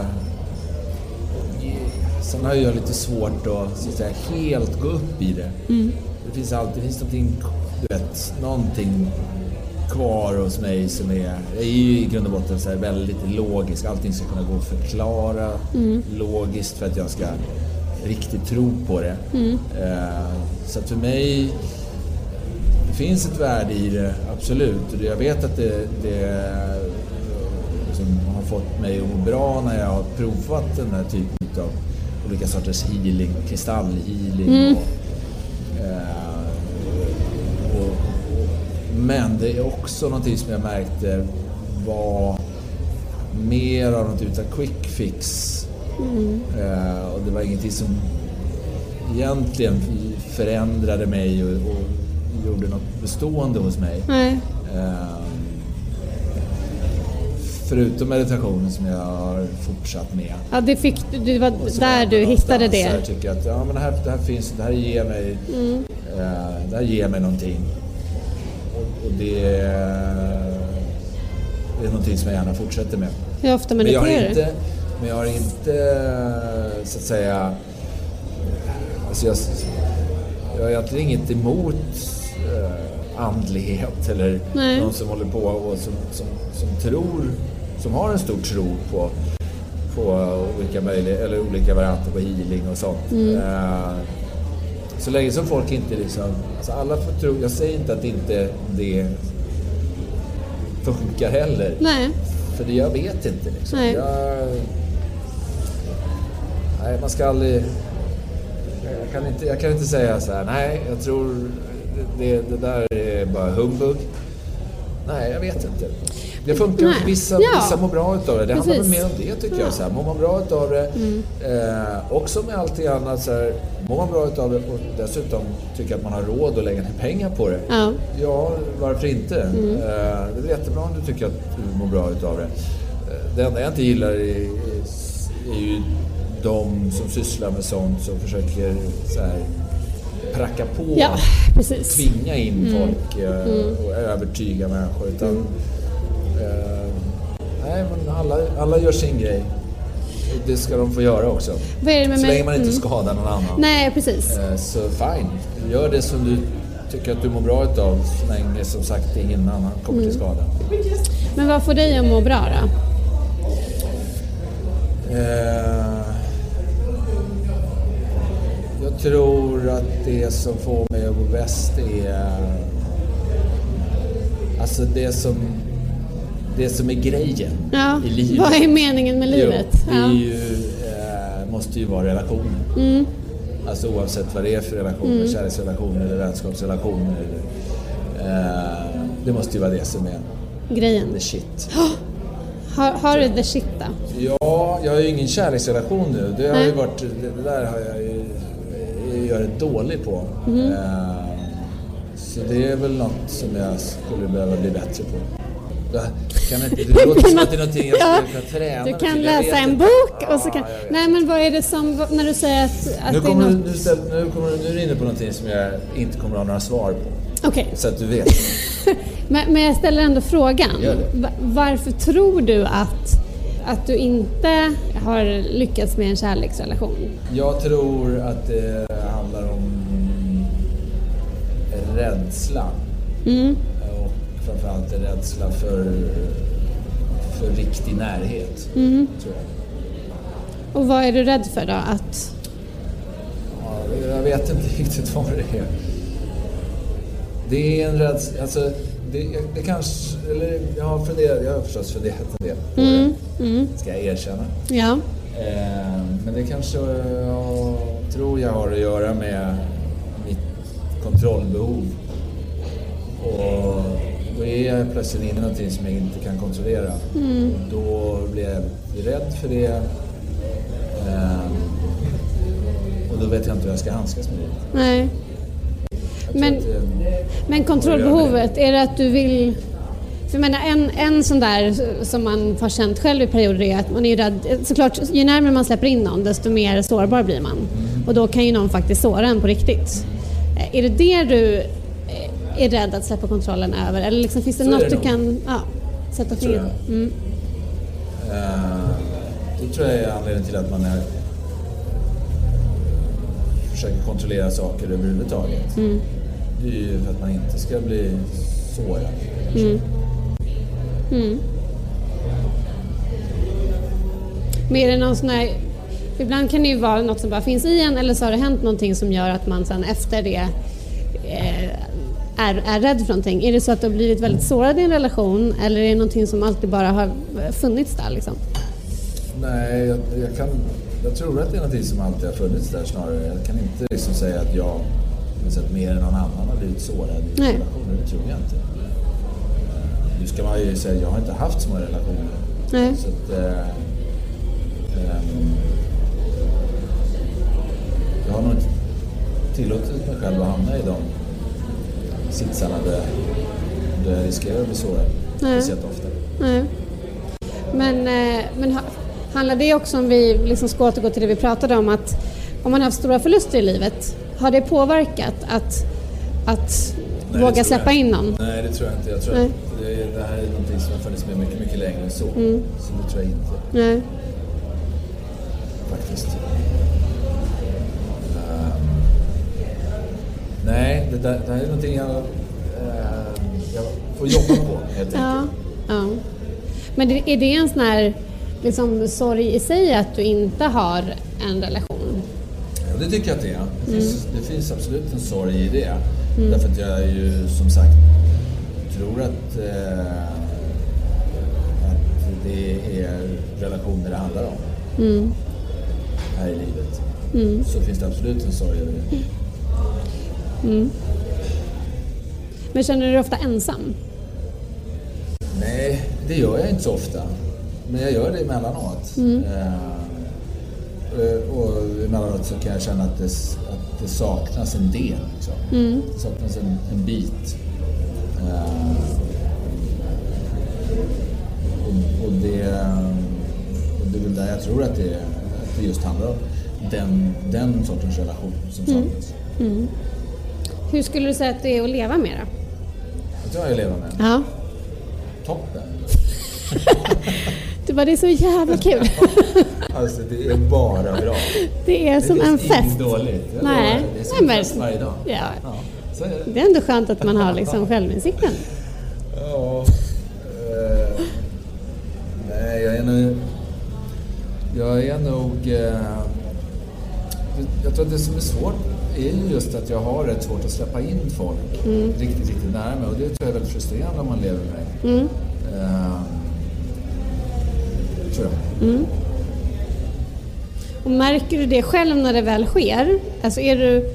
S4: Sen har jag lite svårt att, så att säga, helt gå upp i det.
S3: Mm.
S4: Det finns alltid finns någonting du vet, någonting kvar hos mig som är... Jag är ju i grund och botten så väldigt logisk. Allting ska kunna gå att förklara logiskt för att jag ska riktigt tro på det. Eh, så att för mig finns ett värde i det, absolut. Jag vet att det, det liksom har fått mig att må bra när jag har provat den här typen av olika sorters healing, kristallhealing. Och, eh, och, och, men det är också någonting som jag märkte var mer av något utav quick fix. Eh, och det var ingenting som egentligen förändrade mig och, och gjorde något bestående hos mig.
S3: Nej.
S4: Eh, förutom meditationen som jag har fortsatt med.
S3: Ja, det, fick, det var där du hittade det.
S4: här tycker jag att ja, men det, här, det här finns, det här ger mig,
S3: Mm.
S4: eh, det här ger mig någonting. Och, och det, det är någonting som jag gärna fortsätter med.
S3: Hur ofta
S4: Men jag har
S3: mediterar du?
S4: inte, men jag har inte så att säga, alltså jag, jag har egentligen inget emot eh, andlighet eller
S3: Nej.
S4: någon som håller på och som, som, som tror, som har en stor tro på, på olika, möjligheter, eller olika varianter på healing och sånt.
S3: Mm.
S4: Eh, så länge som folk inte liksom, alltså alla får tro, jag säger inte att inte det funkar heller.
S3: Nej.
S4: För det, jag vet inte liksom.
S3: Nej.
S4: Jag, nej, man ska aldrig... Jag kan, inte, jag kan inte säga så här, nej, jag tror det, det där är bara humbug. Nej, jag vet inte. Det funkar,
S3: Nej.
S4: vissa,
S3: Ja.
S4: vissa mår bra utav det. Det handlar
S3: Precis.
S4: mer om det tycker jag. Så här, mår man bra utav det, eh, också med allting annat så här, mår man bra utav det och dessutom tycker att man har råd att lägga ner pengar på det.
S3: Ja.
S4: Ja, varför inte? Eh, det är jättebra om du tycker att du mår bra utav det. Eh, det enda jag inte gillar är, är ju de som sysslar med sånt som försöker så här, pracka på,
S3: Ja, precis.
S4: tvinga in folk eh, och övertyga människor. Utan, eh, nej, men alla, alla gör sin grej. Det ska de få göra också.
S3: Vad är det med
S4: Så
S3: mig?
S4: länge man inte
S3: Mm.
S4: skadar någon annan.
S3: Nej, precis.
S4: Eh, Så fine, gör det som du tycker att du mår bra utav så länge som sagt ingen annan kommer till skada.
S3: Men vad får dig att må bra då?
S4: Eh, tror att det som får mig att gå bäst är alltså det som, det som är grejen
S3: Ja.
S4: i livet.
S3: Vad är meningen med livet?
S4: Jo, det är
S3: Ja.
S4: ju, eh, måste ju vara relationer.
S3: Mm.
S4: Alltså oavsett vad det är för relationer, kärleksrelationer eller vänskapsrelationer. Eh, det måste ju vara det som är
S3: Grejen.
S4: the shit.
S3: Har, har du the shit då?
S4: Ja, jag har ju ingen kärleksrelation nu. Det, har ju
S3: Nej.
S4: varit, det, det där har jag ju rätt dålig på. Eh, så det är väl något som jag skulle behöva bli bättre på. Kan inte, [LAUGHS] det låter som att det är någonting jag
S3: Ja,
S4: skulle kunna träna
S3: Du kan läsa en bok och så kan... Nej men vad är det som, när du säger att, att
S4: Nu,
S3: det är
S4: kommer du,
S3: något...
S4: nu, ställ, nu, kommer nu är du inne på någonting som jag inte kommer att ha några svar på.
S3: Okej,
S4: Så att du vet. [LAUGHS]
S3: men, men jag ställer ändå frågan. Varför tror du att, att du inte har lyckats med en kärleksrelation?
S4: Jag tror att det handlar om rädsla.
S3: Mm.
S4: Och framförallt en rädsla för, för riktig närhet.
S3: Mm.
S4: Tror jag.
S3: Och vad är du rädd för då? Att...
S4: Ja, jag vet inte [LAUGHS] riktigt vad det är. Det är en rädsla, alltså det, det kanske, eller jag har funderat, jag har förstås funderat en del på
S3: Mm.
S4: det. Ska jag erkänna.
S3: Ja.
S4: Eh, men det kanske jag tror jag har att göra med mitt kontrollbehov. Och då är jag plötsligt inne i någonting som jag inte kan kontrollera.
S3: Mm.
S4: Då blir jag rädd för det. Eh, och då vet jag inte hur jag ska handskas med det.
S3: Nej. Men- Men kontrollbehovet, är det att du vill... För jag menar, en, en sån där som man har känt själv i perioder är att man är ju rädd. Såklart, ju närmare man släpper in någon desto mer sårbar blir man. Och då kan ju någon faktiskt såra en på riktigt. Eh, Är det det du eh, är rädd att släppa kontrollen över? Eller liksom, finns det
S4: Så
S3: något
S4: det
S3: du
S4: nog.
S3: kan ja, sätta fingret på? Mm.
S4: Eh, det tror jag är anledningen till att man är, försöker kontrollera saker överhuvudtaget. Det är ju för att man inte ska bli sårad.
S3: Men är det någon sån här, ibland kan det ju vara något som bara finns i en eller så har det hänt någonting som gör att man sen efter det eh, är, är rädd för någonting. Är det så att du har blivit väldigt sårad i en relation eller är det någonting som alltid bara har funnits där liksom?
S4: Nej, jag, jag, kan, jag tror att det är någonting som alltid har funnits där snarare. Jag kan inte liksom säga att jag något sätt, mer än någon annan har blivit sårad i
S3: Nej.
S4: relationer. Det tror jag inte. Eh, Nu ska man ju säga att jag har inte haft så många relationer.
S3: Nej.
S4: Så att, eh, ehm, jag har nog inte tillåtit mig själv att hamna i de sitsarna där, där jag riskerar att bli sårad. Speciellt ofta.
S3: Nej. Men, eh, men ha- handlar det också om vi liksom ska återgå till det vi pratade om att om man har haft stora förluster i livet, har det påverkat att, att
S4: Nej,
S3: våga släppa in någon?
S4: Nej, det tror jag inte. Jag tror
S3: Nej.
S4: att det, det här är någonting som har funnits med mycket, mycket längre än så.
S3: Mm.
S4: Så det tror jag inte
S3: Nej.
S4: faktiskt. Ehm, nej, det, där, det här är någonting jag, ehm, jag får jobba på helt
S3: Ja.
S4: enkelt.
S3: ja. Men är det en sån här liksom, sorg i sig att du inte har en relation?
S4: Det tycker jag att det är. Det,
S3: Mm.
S4: finns, det finns absolut en sorg i det. Därför att jag ju som sagt tror att, eh, att det är relationer det handlar om
S3: Mm.
S4: här i livet. Så finns det absolut en sorg över det.
S3: Men känner du dig ofta ensam?
S4: Nej, det gör jag inte så ofta. Men jag gör det emellanåt. Eh, eh, och emellanåt så kan jag känna att det, att det saknas en del. Liksom. Det saknas en, en bit. Eh, och, och, det, och det är väl där jag tror att det, att det just handlar om. Den, den sortens relation som saknas.
S3: Hur skulle du säga att det är att leva med
S4: tror jag jag lever med.
S3: Ja.
S4: Toppen! [LAUGHS]
S3: Det var det är så jävla kul. [LAUGHS]
S4: Alltså det är bara bra.
S3: Det är som
S4: det
S3: en fest.
S4: inget dåligt. Jag
S3: Nej.
S4: lovar, Det är som
S3: Nej,
S4: fest varje dag.
S3: Ja.
S4: Ja, så är det.
S3: Det är ändå skönt att man har liksom självinsikten.
S4: Ja, eh, nej, jag är nog... Jag är nog... Eh, jag tror att det som är svårt är ju just att jag har rätt svårt att släppa in folk riktigt, riktigt nära mig. Och det tror jag är väldigt frustrerande om man lever med mig. Eh, tror jag.
S3: Och märker du det själv när det väl sker? Alltså är du,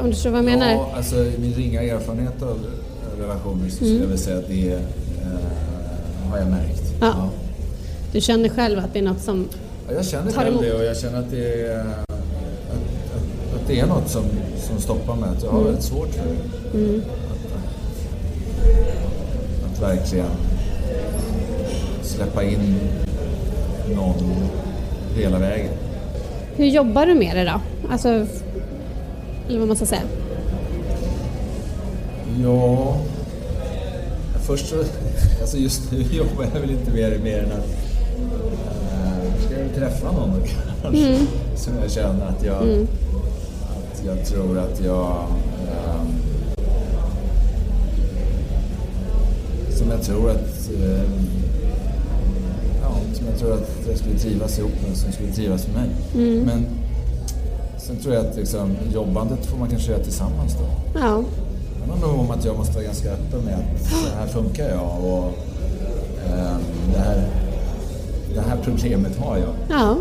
S3: om du förstår vad jag menar?
S4: Ja, alltså min ringa erfarenhet av relationer så skulle jag väl säga att det eh, har jag märkt.
S3: Ja. Du känner själv att det är något som...
S4: Ja, jag känner
S3: Tar emot.
S4: det och jag känner att det är, att, att, att det är något som, som stoppar mig. Att jag har väldigt svårt för det. Att, att, att verkligen släppa in någon hela vägen.
S3: Hur jobbar du med det då? Alltså, eller vad man ska säga.
S4: Ja, först så, [LAUGHS] alltså just nu [LAUGHS] jobbar jag väl inte mer, mer än att äh, ska jag träffa någon kanske [LAUGHS] som jag känner att jag, att jag tror att jag ehm, som jag tror att som jag tror att jag skulle trivas ihop med, som skulle trivas med mig. Men sen tror jag att liksom, jobbandet får man kanske göra tillsammans då.
S3: Ja.
S4: Det handlar nog om att jag måste vara ganska öppen med att så här funkar jag och ehm, det, här, det här problemet har jag.
S3: Ja.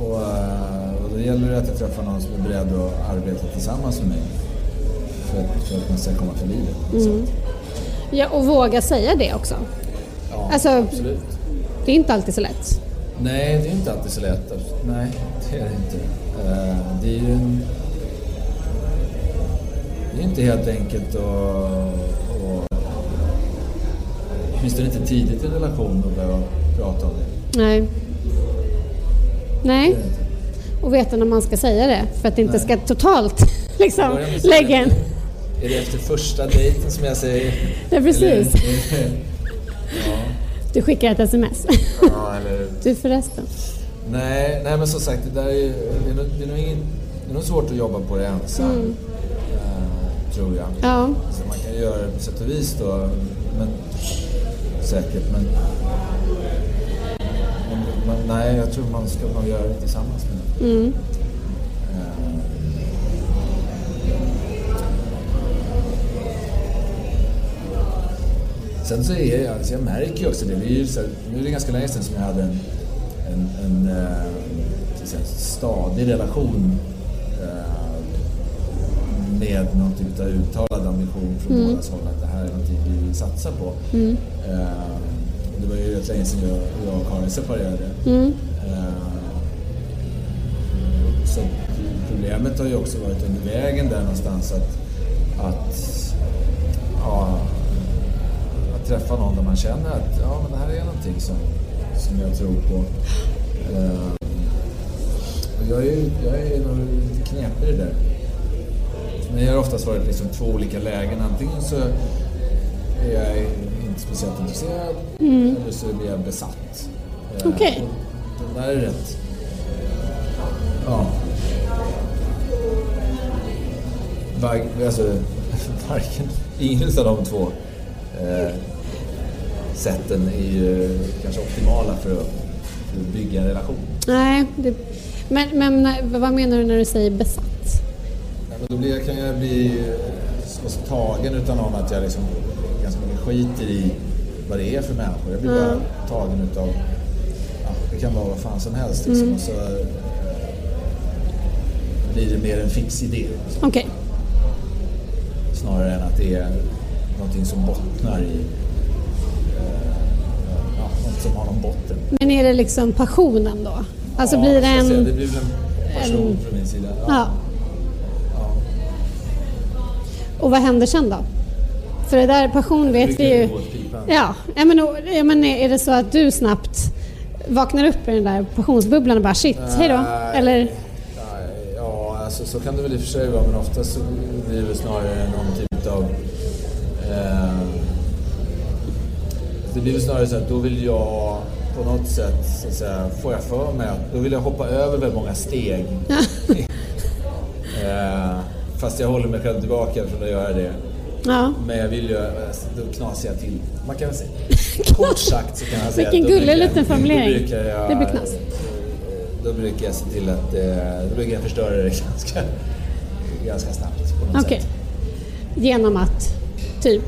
S4: Och, eh, och då gäller det att jag träffar någon som är beredd att arbeta tillsammans med mig för att, för att man ska komma förbi det. sätt.
S3: ja, och våga säga det också.
S4: Ja,
S3: Alltså-
S4: absolut.
S3: Det är inte alltid så lätt.
S4: Nej, det är inte alltid så lätt. Nej, det är det inte. Eh, Det är ju en... Det är inte helt enkelt att... att åtminstone inte tidigt i en relation att behöva prata om det.
S3: Nej. Nej. Och veta när man ska säga det för att det inte ska totalt [LAUGHS] liksom
S4: Börja
S3: lägga en...
S4: Är det efter första dejten som jag säger?
S3: Ja, precis.
S4: Eller, [LAUGHS]
S3: Du skickar ett sms.
S4: ja, eller... [LAUGHS]
S3: Du förresten.
S4: Nej, nej, men som sagt, det, där är, det, är nog, det, är nog ingen, det är nog svårt att jobba på det ensam.
S3: Mm.
S4: Eh, tror jag.
S3: Ja.
S4: Så man kan göra det på sätt och vis då, men, säkert. Men, men, men nej, jag tror man ska nog göra det tillsammans med.
S3: Mm.
S4: Sen så är jag, alltså jag märker ju också det, det är ju så nu är det ganska länge sedan som jag hade en, en, en eh, säga, stadig relation eh, med någon typ av uttalad ambition från
S3: Mm.
S4: bådas håll att det här är någonting vi vill satsa på.
S3: Mm.
S4: Eh, det var ju rätt länge sedan jag, jag och Karin separerade.
S3: Mm.
S4: Så problemet har ju också varit under vägen där någonstans att, att, ja, träffa någon där man känner att ja, men det här är någonting som, som jag tror på. Eh, och jag är, jag är nog lite knepig i det där. Men jag har oftast varit liksom två olika lägen. Antingen så är jag inte speciellt intresserad
S3: Mm.
S4: eller så blir jag besatt. Eh,
S3: Okej.
S4: och Den där är rätt... Ja. Var, alltså, [LAUGHS] varken, ingen av de två eh, sätten är ju kanske optimala för att, bygga en relation.
S3: Nej, det, men, men vad menar du när du säger besatt?
S4: Nej, men då blir jag, kan jag bli så så tagen utan någon att jag liksom ganska mycket skiter i vad det är för människor. Jag blir bara
S3: Mm.
S4: tagen utav, ja, det kan vara vad fan som helst liksom.
S3: Mm.
S4: Och så eh, blir det mer en fix idé.
S3: Okej.
S4: Snarare än att det är någonting som bottnar i eh, ja, som har någon botten.
S3: Men är det liksom passionen då? Alltså
S4: Ja,
S3: blir det
S4: att säga,
S3: en...
S4: Det blir en passion
S3: en-
S4: från min sida.
S3: Ja.
S4: Ja.
S3: Och vad händer sen då? För det där passion vet vi ju... Ja, ja, men, och- ja, men är det så att du snabbt vaknar upp i den där passionsbubblan och bara shit, hej då? Eller?
S4: Ja, alltså, så kan det väl i och för sig vara, men oftast så blir det snarare någon typ av... Eh, det blir väl snarare så att då vill jag på något sätt, så att säga, får jag för mig att då vill jag hoppa över väldigt många steg. [LAUGHS] eh, fast jag håller mig själv tillbaka från att göra det.
S3: Ja.
S4: Men jag vill ju, alltså, då knasar jag till. Man kan väl säga, [LAUGHS] kort sagt så kan man säga
S3: Vilken gullig liten formulering.
S4: Då brukar jag,
S3: Det blir knas.
S4: Då brukar jag se till att, eh, då brukar jag förstöra det [LAUGHS] ganska, ganska snabbt på något
S3: Okej.
S4: sätt.
S3: Genom att typ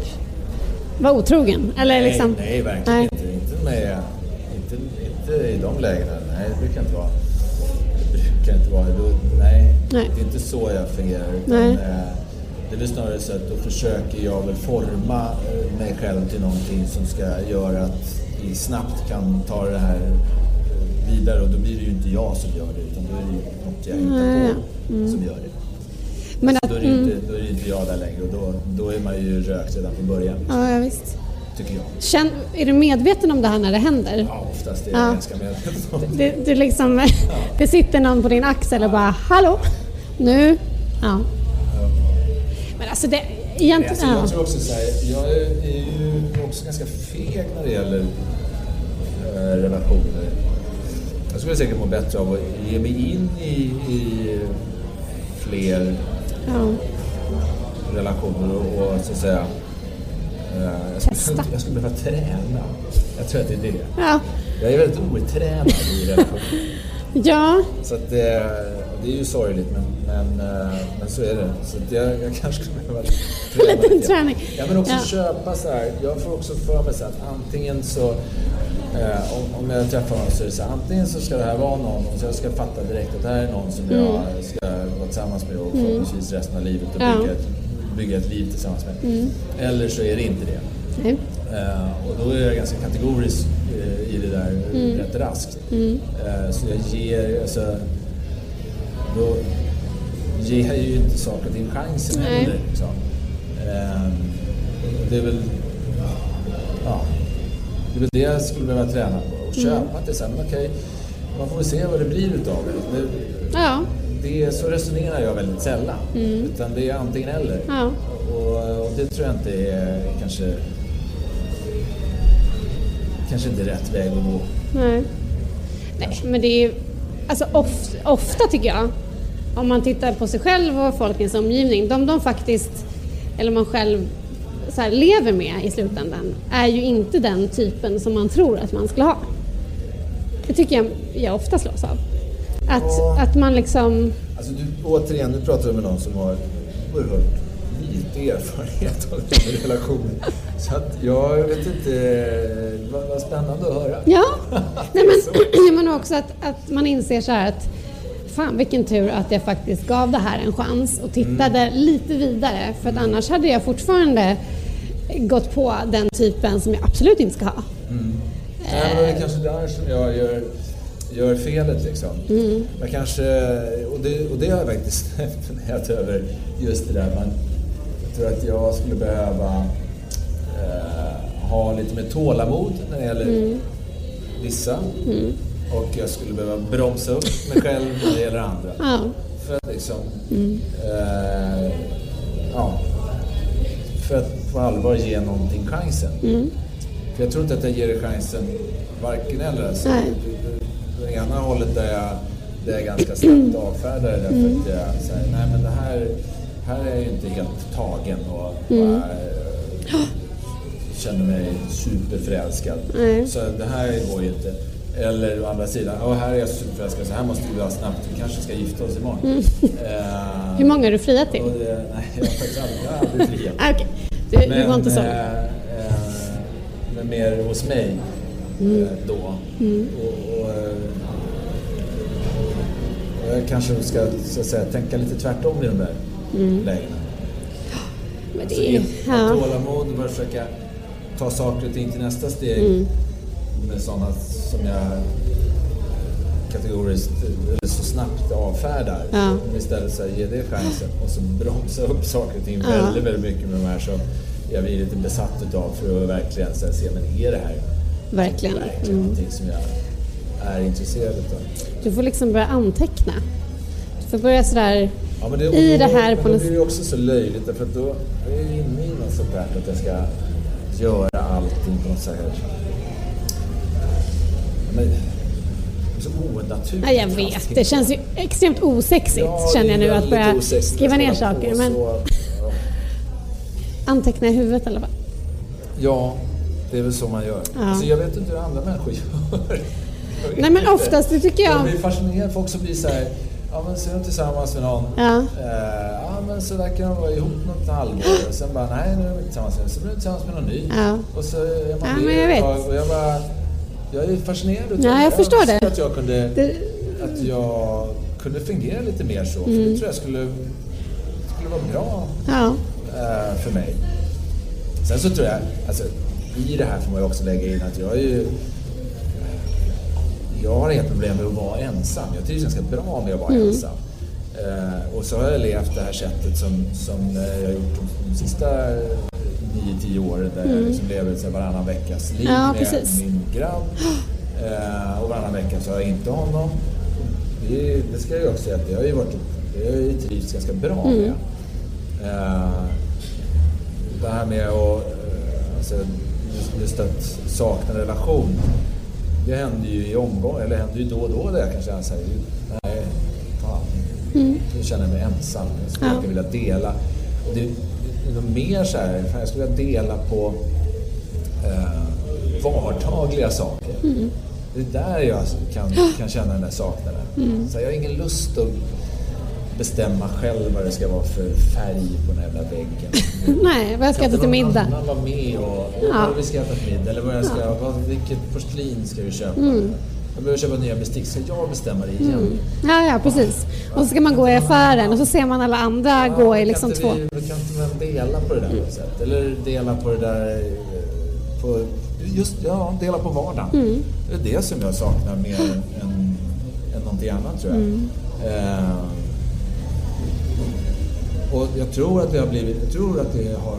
S3: vara otrogen? Eller
S4: Nej,
S3: liksom...
S4: nej, verkligen
S3: Nej.
S4: inte. Inte, med, inte, inte i de lägena. Nej, det brukar inte vara. Det brukar inte vara. Då, nej,
S3: Nej.
S4: det är inte så jag fungerar. Utan,
S3: Nej.
S4: eh, det är väl snarare så att då försöker jag väl forma eh, mig själv till någonting som ska göra att vi snabbt kan ta det här eh, vidare. Och då blir det ju inte jag som gör det, utan då är det ju något jag hittar på
S3: mm.
S4: som gör det.
S3: Men att,
S4: Då är det
S3: mm,
S4: inte, då är det inte jag där längre och då, då är man ju rökt redan från början,
S3: ja, ja, visst.
S4: tycker jag.
S3: Känn, är du medveten om det här när det händer?
S4: Ja, oftast är jag
S3: Ja.
S4: ganska medveten om det.
S3: Det, det, liksom, [LAUGHS] det sitter någon på din axel och bara Hallå? Nu? Ja. Men alltså det... Egentligen...
S4: Alltså,
S3: Ja.
S4: jag tror också så här, jag är är ju också ganska feg när det gäller eh, relationer. Jag skulle säkert må bättre av att ge mig in i, i fler
S3: Ja.
S4: relationer och, och så att säga eh, jag skulle,
S3: Testa.
S4: jag skulle behöva träna. Jag tror att det är det.
S3: Ja.
S4: Jag är väldigt otränad i relationer.
S3: ja.
S4: Så att det, det är ju sorgligt men, men, eh, men så är det. Så att jag, jag kanske skulle behöva träna
S3: Lite [LAUGHS] träning.
S4: Ja men också
S3: Ja.
S4: köpa så här. Jag får också för mig så att antingen så eh, om, om jag träffar någon så är det så antingen så ska det här vara någon och så jag ska fatta direkt att det här är någon som
S3: Mm.
S4: jag ska vara tillsammans med och förhoppningsvis resten av livet och
S3: Ja.
S4: bygga, ett, bygga ett liv tillsammans med.
S3: Mm.
S4: Eller så är det inte det.
S3: Nej.
S4: Eh, och då är jag ganska kategorisk eh, i det där
S3: Mm.
S4: rätt raskt.
S3: Mm.
S4: Eh, så jag ger, alltså, då ger jag ju inte saker och ting chansen heller. Liksom. Eh, det är väl, ja, det är väl det jag skulle behöva träna på. Och
S3: Mm.
S4: köpa till sen, men okej, man får väl se vad det blir utav det. det
S3: Ja.
S4: det, så resonerar jag väldigt sällan.
S3: Mm.
S4: Utan det är antingen eller.
S3: Ja.
S4: Och, och det tror jag inte är kanske, kanske inte rätt väg att gå.
S3: Nej. Nej, men det är ju... Alltså of, ofta tycker jag, om man tittar på sig själv och folk i sin omgivning, de, de faktiskt eller man själv här, lever med i slutändan är ju inte den typen som man tror att man skulle ha. Det tycker jag jag ofta slås av. Att,
S4: Ja.
S3: att man liksom...
S4: Alltså du, återigen, nu pratar du med någon som har oerhört lite erfarenhet av en relation. Så att jag vet inte, vad, vad spännande att höra.
S3: Ja, [LAUGHS] Nej, men, [CLEARS THROAT] men också att, att man inser så här att fan vilken tur att jag faktiskt gav det här en chans och tittade
S4: Mm.
S3: lite vidare för att annars hade jag fortfarande gått på den typen som jag absolut inte ska ha.
S4: Nej, men det är kanske där som jag gör, gör felet liksom. Jag kanske, och det, och det har jag faktiskt [LAUGHS] funderat över, just det där. Man, jag tror att jag skulle behöva eh, ha lite mer tålamod när det gäller vissa. Och jag skulle behöva bromsa upp mig själv när det gäller andra.
S3: Ja,
S4: För att liksom... Eh, ja. För att på allvar ge någonting chansen. För jag tror inte att jag ger det chansen varken eller. Alltså, det, ena hållet där jag, där jag ganska snabbt avfärdar det därför att jag säger nej men det här, här är jag ju inte helt tagen och bara, eh, känner mig superförälskad.
S3: Nej.
S4: Så det här går ju inte. Eller å andra sidan, oh, här är jag superförälskad så här måste vi vara snabbt, vi kanske ska gifta oss imorgon. Eh,
S3: hur många har du friat till?
S4: det, nej, jag har faktiskt aldrig, jag har aldrig friat. [LAUGHS]
S3: Ah, Du, du var inte så.
S4: eh, eh, men mer hos mig
S3: Mm.
S4: eh, då. Och, och, eh, och jag kanske ska så säga, tänka lite tvärtom i de där lägena.
S3: Men det är,
S4: ha
S3: Mm. ja.
S4: tålamod och försöka ta saker och ting till nästa steg
S3: Mm.
S4: med sådana som jag kategoriskt snabbt avfärdar.
S3: Ja.
S4: Istället så här, ge det chansen och så bromsa upp saker och ting
S3: Ja.
S4: väldigt, väldigt mycket med de här som jag blir lite besatt utav för att verkligen här, se, men är det här
S3: Verkligen.
S4: verkligen
S3: Mm.
S4: någonting som jag är intresserad utav?
S3: Du får liksom börja anteckna. Du får börja sådär
S4: Ja, men det,
S3: i
S4: då-
S3: det här
S4: men
S3: på
S4: då blir det också så löjligt därför att då är jag inne i något sånt där att jag ska göra allting på något. Men, så onaturligt.
S3: Ja, jag vet. Det känns ju extremt osexigt
S4: Ja,
S3: känner jag nu att börja skriva ner saker. Men
S4: så. Ja. [LAUGHS]
S3: anteckna i huvudet i alla fall.
S4: Ja, det är väl så man gör.
S3: Ja.
S4: Alltså, jag vet inte hur andra människor [LAUGHS] gör.
S3: Nej men oftast, det tycker
S4: Jag
S3: jag.
S4: blir fascinerad. Folk som blir så här, ja men så är de tillsammans med någon.
S3: Ja.
S4: Eh, ja men så verkar de vara ihop något halvår. Och sen bara, nej nu är de inte tillsammans med Så blir de tillsammans med någon ny.
S3: Ja.
S4: Och så är man
S3: Ja,
S4: det
S3: men jag vet.
S4: Och jag bara, jag är fascinerad utav
S3: Ja, jag förstår det.
S4: att jag kunde,
S3: Det-
S4: att jag kunde fungera lite mer så. För
S3: Mm.
S4: det tror jag skulle, skulle vara bra
S3: Ja.
S4: eh, för mig. Sen så tror jag, alltså i det här får man ju också lägga in att jag är ju... Jag har inga problem med att vara ensam. Jag trivs ganska bra med att vara ensam. Eh, och så har jag levt det här sättet som, som eh, jag har gjort de, de sista 9-10 åren där jag liksom lever så här varannan veckas liv
S3: Ja,
S4: med
S3: precis.
S4: min grabb. [GASPS] Eh, och varannan vecka så har jag inte honom. Det, det ska jag ju också säga att det har ju varit, det har ju trivts ganska bra med. Eh, det här med att eh, alltså, just, att sakna relation. Det händer ju i omgång, eller händer ju då och då där jag kan känna såhär, nej, fan. Känner jag mig ensam. Jag skulle
S3: Ja.
S4: vilja dela. Det, nog mer så här, jag skulle vilja dela på eh, vardagliga saker. Det är där jag kan, kan känna den där saknaden. Så jag har ingen lust att bestämma själv vad det ska vara för färg på den här jävla väggen. [LAUGHS]
S3: Nej, vad jag ska
S4: Kan
S3: äta till middag.
S4: annan vara med och
S3: Ja.
S4: vad vi ska äta till middag eller vad jag ska, vad, vilket porslin ska vi köpa?
S3: Mm.
S4: Jag behöver köpa nya bestick, ska jag bestämma det igen?
S3: Ja, ja, precis. Och så ska man gå i affären och så ser man alla andra gå i liksom två...
S4: Vi, kan inte man dela på det där på något sätt? Eller dela på det där eh, på, just, ja, dela på vardagen.
S3: Mm.
S4: Det är det som jag saknar mer än, än någonting annat tror jag.
S3: Mm.
S4: Eh, och jag tror att det har blivit, jag tror att det har,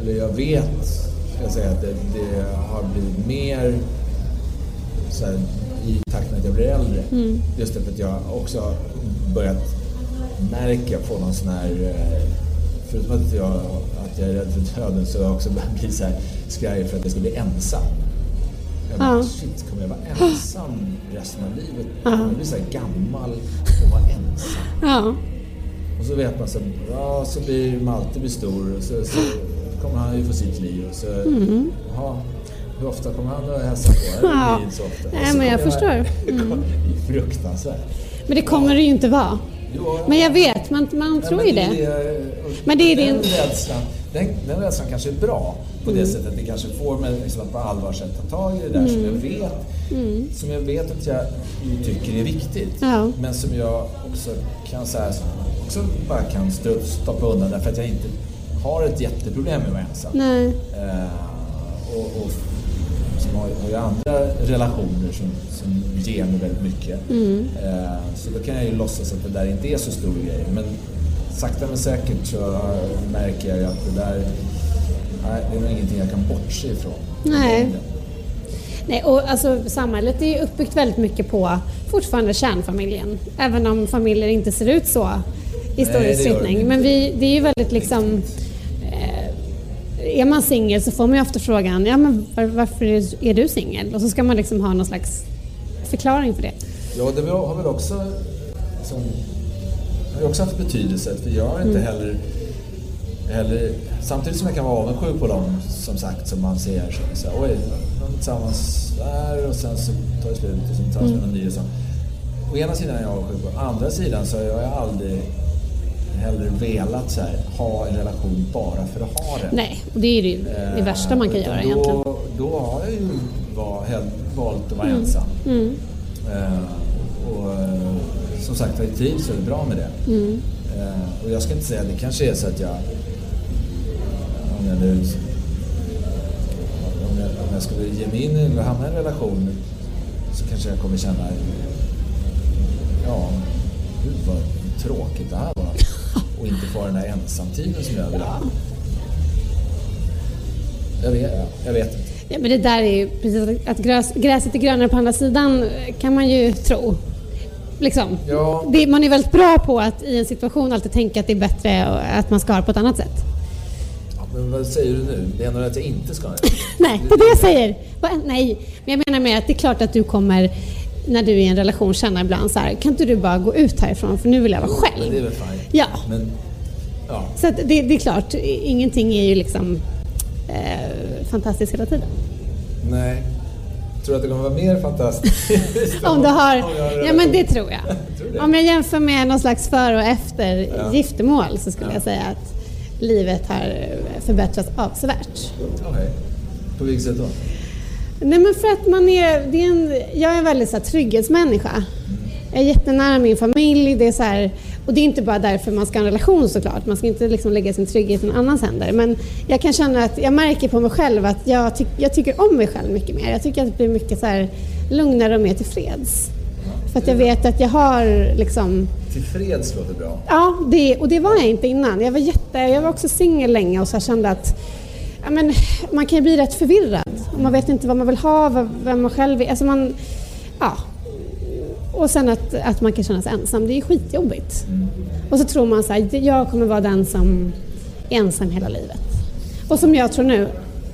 S4: eller jag vet, ska jag säga, att det, det har blivit mer så här, i takt med att jag blir äldre. Just därför att jag också har börjat märka på någon sån här, eh, förutom att jag, att jag är rädd för döden så har jag också börjat bli så här skraj för att jag ska bli ensam. Jag bara,
S3: Ja.
S4: shit, kommer jag vara ensam resten av livet? Kommer jag bli så här gammal och vara ensam?
S3: Ja.
S4: Och så vet man så, ja, så blir Malte blir stor och så, så kommer han ju få sitt liv. Och så,
S3: Mm.
S4: jaha, hur ofta kommer han att hälsa på?
S3: Ja.
S4: Och
S3: Nej, men jag förstår. Mm. [LAUGHS]
S4: Det är fruktansvärt.
S3: Men det kommer det ju inte vara.
S4: Jo,
S3: Men jag vet, man, man
S4: Ja,
S3: tror ju
S4: det. och
S3: Men det är
S4: den,
S3: din-
S4: rädslan, den, den rädslan kanske är bra på
S3: Mm.
S4: det sättet. Det kanske får mig liksom att på allvar ta tag i det där
S3: Mm.
S4: som jag vet som jag vet att jag tycker är viktigt.
S3: Ja.
S4: Men som jag också kan så här, också bara kan stoppa undan därför att jag inte har ett jätteproblem med att vara ensam.
S3: Nej.
S4: Eh, och, och som har, har ju andra relationer som, som ger mig väldigt mycket. Eh, så då kan jag ju låtsas att det där inte är så stor grej. Men sakta men säkert så märker jag ju att det där nej, det är nog ingenting jag kan bortse ifrån.
S3: Nej. Nej, och alltså, samhället är ju uppbyggt väldigt mycket på fortfarande kärnfamiljen. Även om familjer inte ser ut så i stor utsträckning. Men vi, det är ju väldigt liksom... Är man singel så får man ju ofta frågan ja, men var, varför är, du singel? Och så ska man liksom ha någon slags förklaring för det.
S4: Ja, det har väl också, som, har också haft betydelse. För jag har inte heller, heller... Samtidigt som jag kan vara avundsjuk på dem, som sagt, som man ser. Så, så, oj, de är tillsammans där och sen så tar det slut och sen tillsammans med någon ny och så. Å ena sidan är jag avundsjuk på Å andra sidan så har jag aldrig heller velat så här, ha en relation bara för att ha det.
S3: Nej, och det är ju det värsta man kan
S4: Utan
S3: göra
S4: då,
S3: egentligen.
S4: Då har jag ju var, valt att vara
S3: Mm.
S4: ensam. Eh, och eh, som sagt, jag trivs väldigt bra med det.
S3: Mm.
S4: Eh, och jag ska inte säga, det kanske är så att jag... Om jag nu... Om jag, om jag skulle ge mig in i eller hamna i en relation så kanske jag kommer känna... Ja, gud vad tråkigt det här var. Och inte få den här ensamtiden som jag vill ha. Jag vet, jag vet inte.
S3: Ja, men det där är ju precis att gräs, gräset är grönare på andra sidan kan man ju tro. Liksom.
S4: Ja.
S3: Det, man är väldigt bra på att i en situation alltid tänka att det är bättre och att man ska ha det på ett annat sätt.
S4: Ja, men vad säger du nu? Det är nog att jag inte ska det. [LAUGHS]
S3: Nej, det är det jag säger. Va? Nej, men jag menar med att det är klart att du kommer när du i en relation känna ibland så här, kan inte du bara gå ut härifrån för nu vill jag vara
S4: Men det är
S3: själv.
S4: väl fine.
S3: Ja,
S4: Men, ja.
S3: så det, det är klart, ingenting är ju liksom eh, fantastiskt hela tiden.
S4: Nej. Tror du att det kommer vara mer fantastiskt? [LAUGHS]
S3: Om du har,
S4: Om
S3: ja men det tror [LAUGHS] jag.
S4: Tror det.
S3: Om jag jämför med någon slags före och efter
S4: Ja.
S3: giftermål så skulle
S4: Ja.
S3: jag säga att livet har förbättrats avsevärt.
S4: Okej. På vilket sätt då?
S3: Nej men för att man är, det är en, jag är en väldigt så här, trygghetsmänniska. Jag är jättenära min familj. Det är så här, och det är inte bara därför man ska ha en relation såklart. Man ska inte liksom lägga sin trygghet i någon annans händer. Men jag kan känna att jag märker på mig själv att jag, tyck, jag tycker om mig själv mycket mer. Jag tycker att det blir mycket så här, lugnare och mer tillfreds. För att jag vet att jag har liksom
S4: Tillfreds låter bra.
S3: Ja, det, och det var jag inte innan. Jag var, jätte, jag var också singel länge och så kände att ja, men, man kan ju bli rätt förvirrad. Man vet inte vad man vill ha, vad, vem man själv är. Alltså man, ja. Och sen att, att man kan känna sig ensam, det är skitjobbigt. Och så tror man så här, jag kommer vara den som är ensam hela livet. Och som jag tror nu,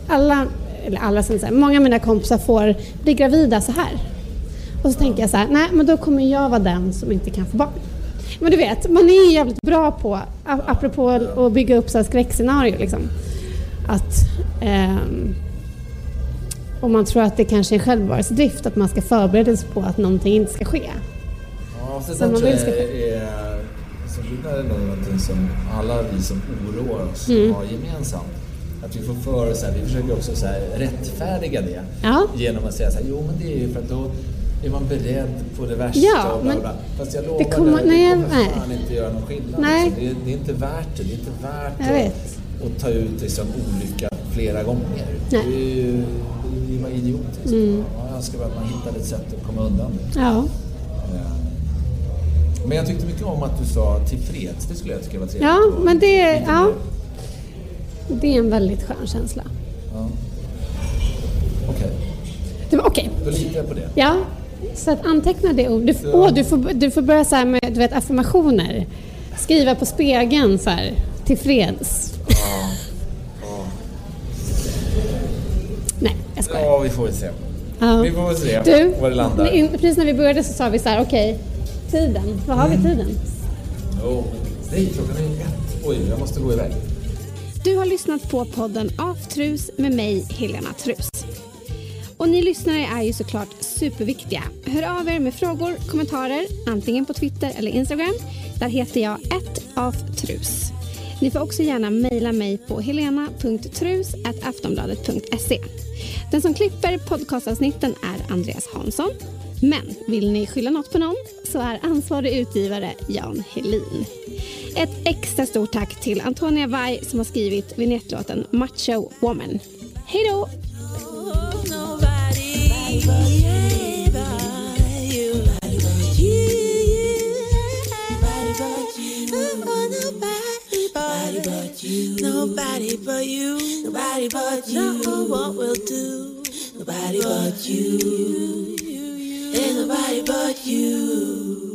S3: alla, eller alla som säger, många av mina kompisar får bli gravida så här. Och så tänker jag så här, nej men då kommer jag vara den som inte kan få barn. Men du vet, man är ju jävligt bra på, apropå att bygga upp så här skräckscenario liksom. Att ehm, om man tror att det kanske är självbevarelsedrift, att man ska förbereda sig på att någonting inte ska ske.
S4: Ja, så det
S3: Som man vill ska
S4: är, det där är nog någonting som alla vi som oroar oss
S3: Mm.
S4: har gemensamt. Att vi får för oss, så vi försöker också så här, rättfärdiga det
S3: Ja.
S4: genom att säga så här, jo men det är ju för att då är man beredd på det värsta
S3: Ja,
S4: och bla, bla. Fast jag
S3: det
S4: lovar
S3: kommer-
S4: dig,
S3: nej,
S4: det kommer
S3: nej.
S4: fan inte göra någon skillnad.
S3: Nej.
S4: Liksom. Det, är, det är inte värt det. Det är inte värt
S3: Jag
S4: att,
S3: vet.
S4: Att ta ut liksom, olycka flera gånger.
S3: Nej.
S4: Det är ju det är idiotiskt.
S3: Mm.
S4: Jag önskar bara att man hittade ett sätt att komma undan det.
S3: Ja,
S4: Men jag tyckte mycket om att du sa tillfreds. Det skulle jag tycka var trevligt.
S3: ja
S4: Och
S3: men det,
S4: lite
S3: ja, det är en väldigt skön känsla.
S4: ja. Okej,
S3: var okej.
S4: då litar jag på det.
S3: Ja, så att anteckna det ord. Du, åh, du, får, du får börja så med du vet, affirmationer. Skriva på spegeln så här, tillfreds. Jag skojar.
S4: Ja, vi får väl se.
S3: Ja.
S4: Vi får väl se
S3: Du,
S4: var det landar.
S3: in- precis när vi började så sa vi så här, okej, tiden, vad har vi tiden?
S4: Jo, Nej, klockan är ett. Oj, jag måste gå iväg.
S3: Du har lyssnat på podden Aftrus med mig, Helena Trus. Och ni lyssnare är ju såklart superviktiga. Hör av er med frågor, kommentarer, antingen på Twitter eller Instagram. Där heter jag aftrus. Ni får också gärna mejla mig på helena.trus.aftonbladet.se. Den som klipper podcastavsnitten är Andreas Hansson. Men vill ni skylla något på någon så är ansvarig utgivare Jan Helin. Ett extra stort tack till Antonia Vai som har skrivit vinjettlåten Macho Woman. Hej då!
S7: Nobody but you, nobody but you. Nobody but you. Know what we'll do. Nobody but you, and nobody but you.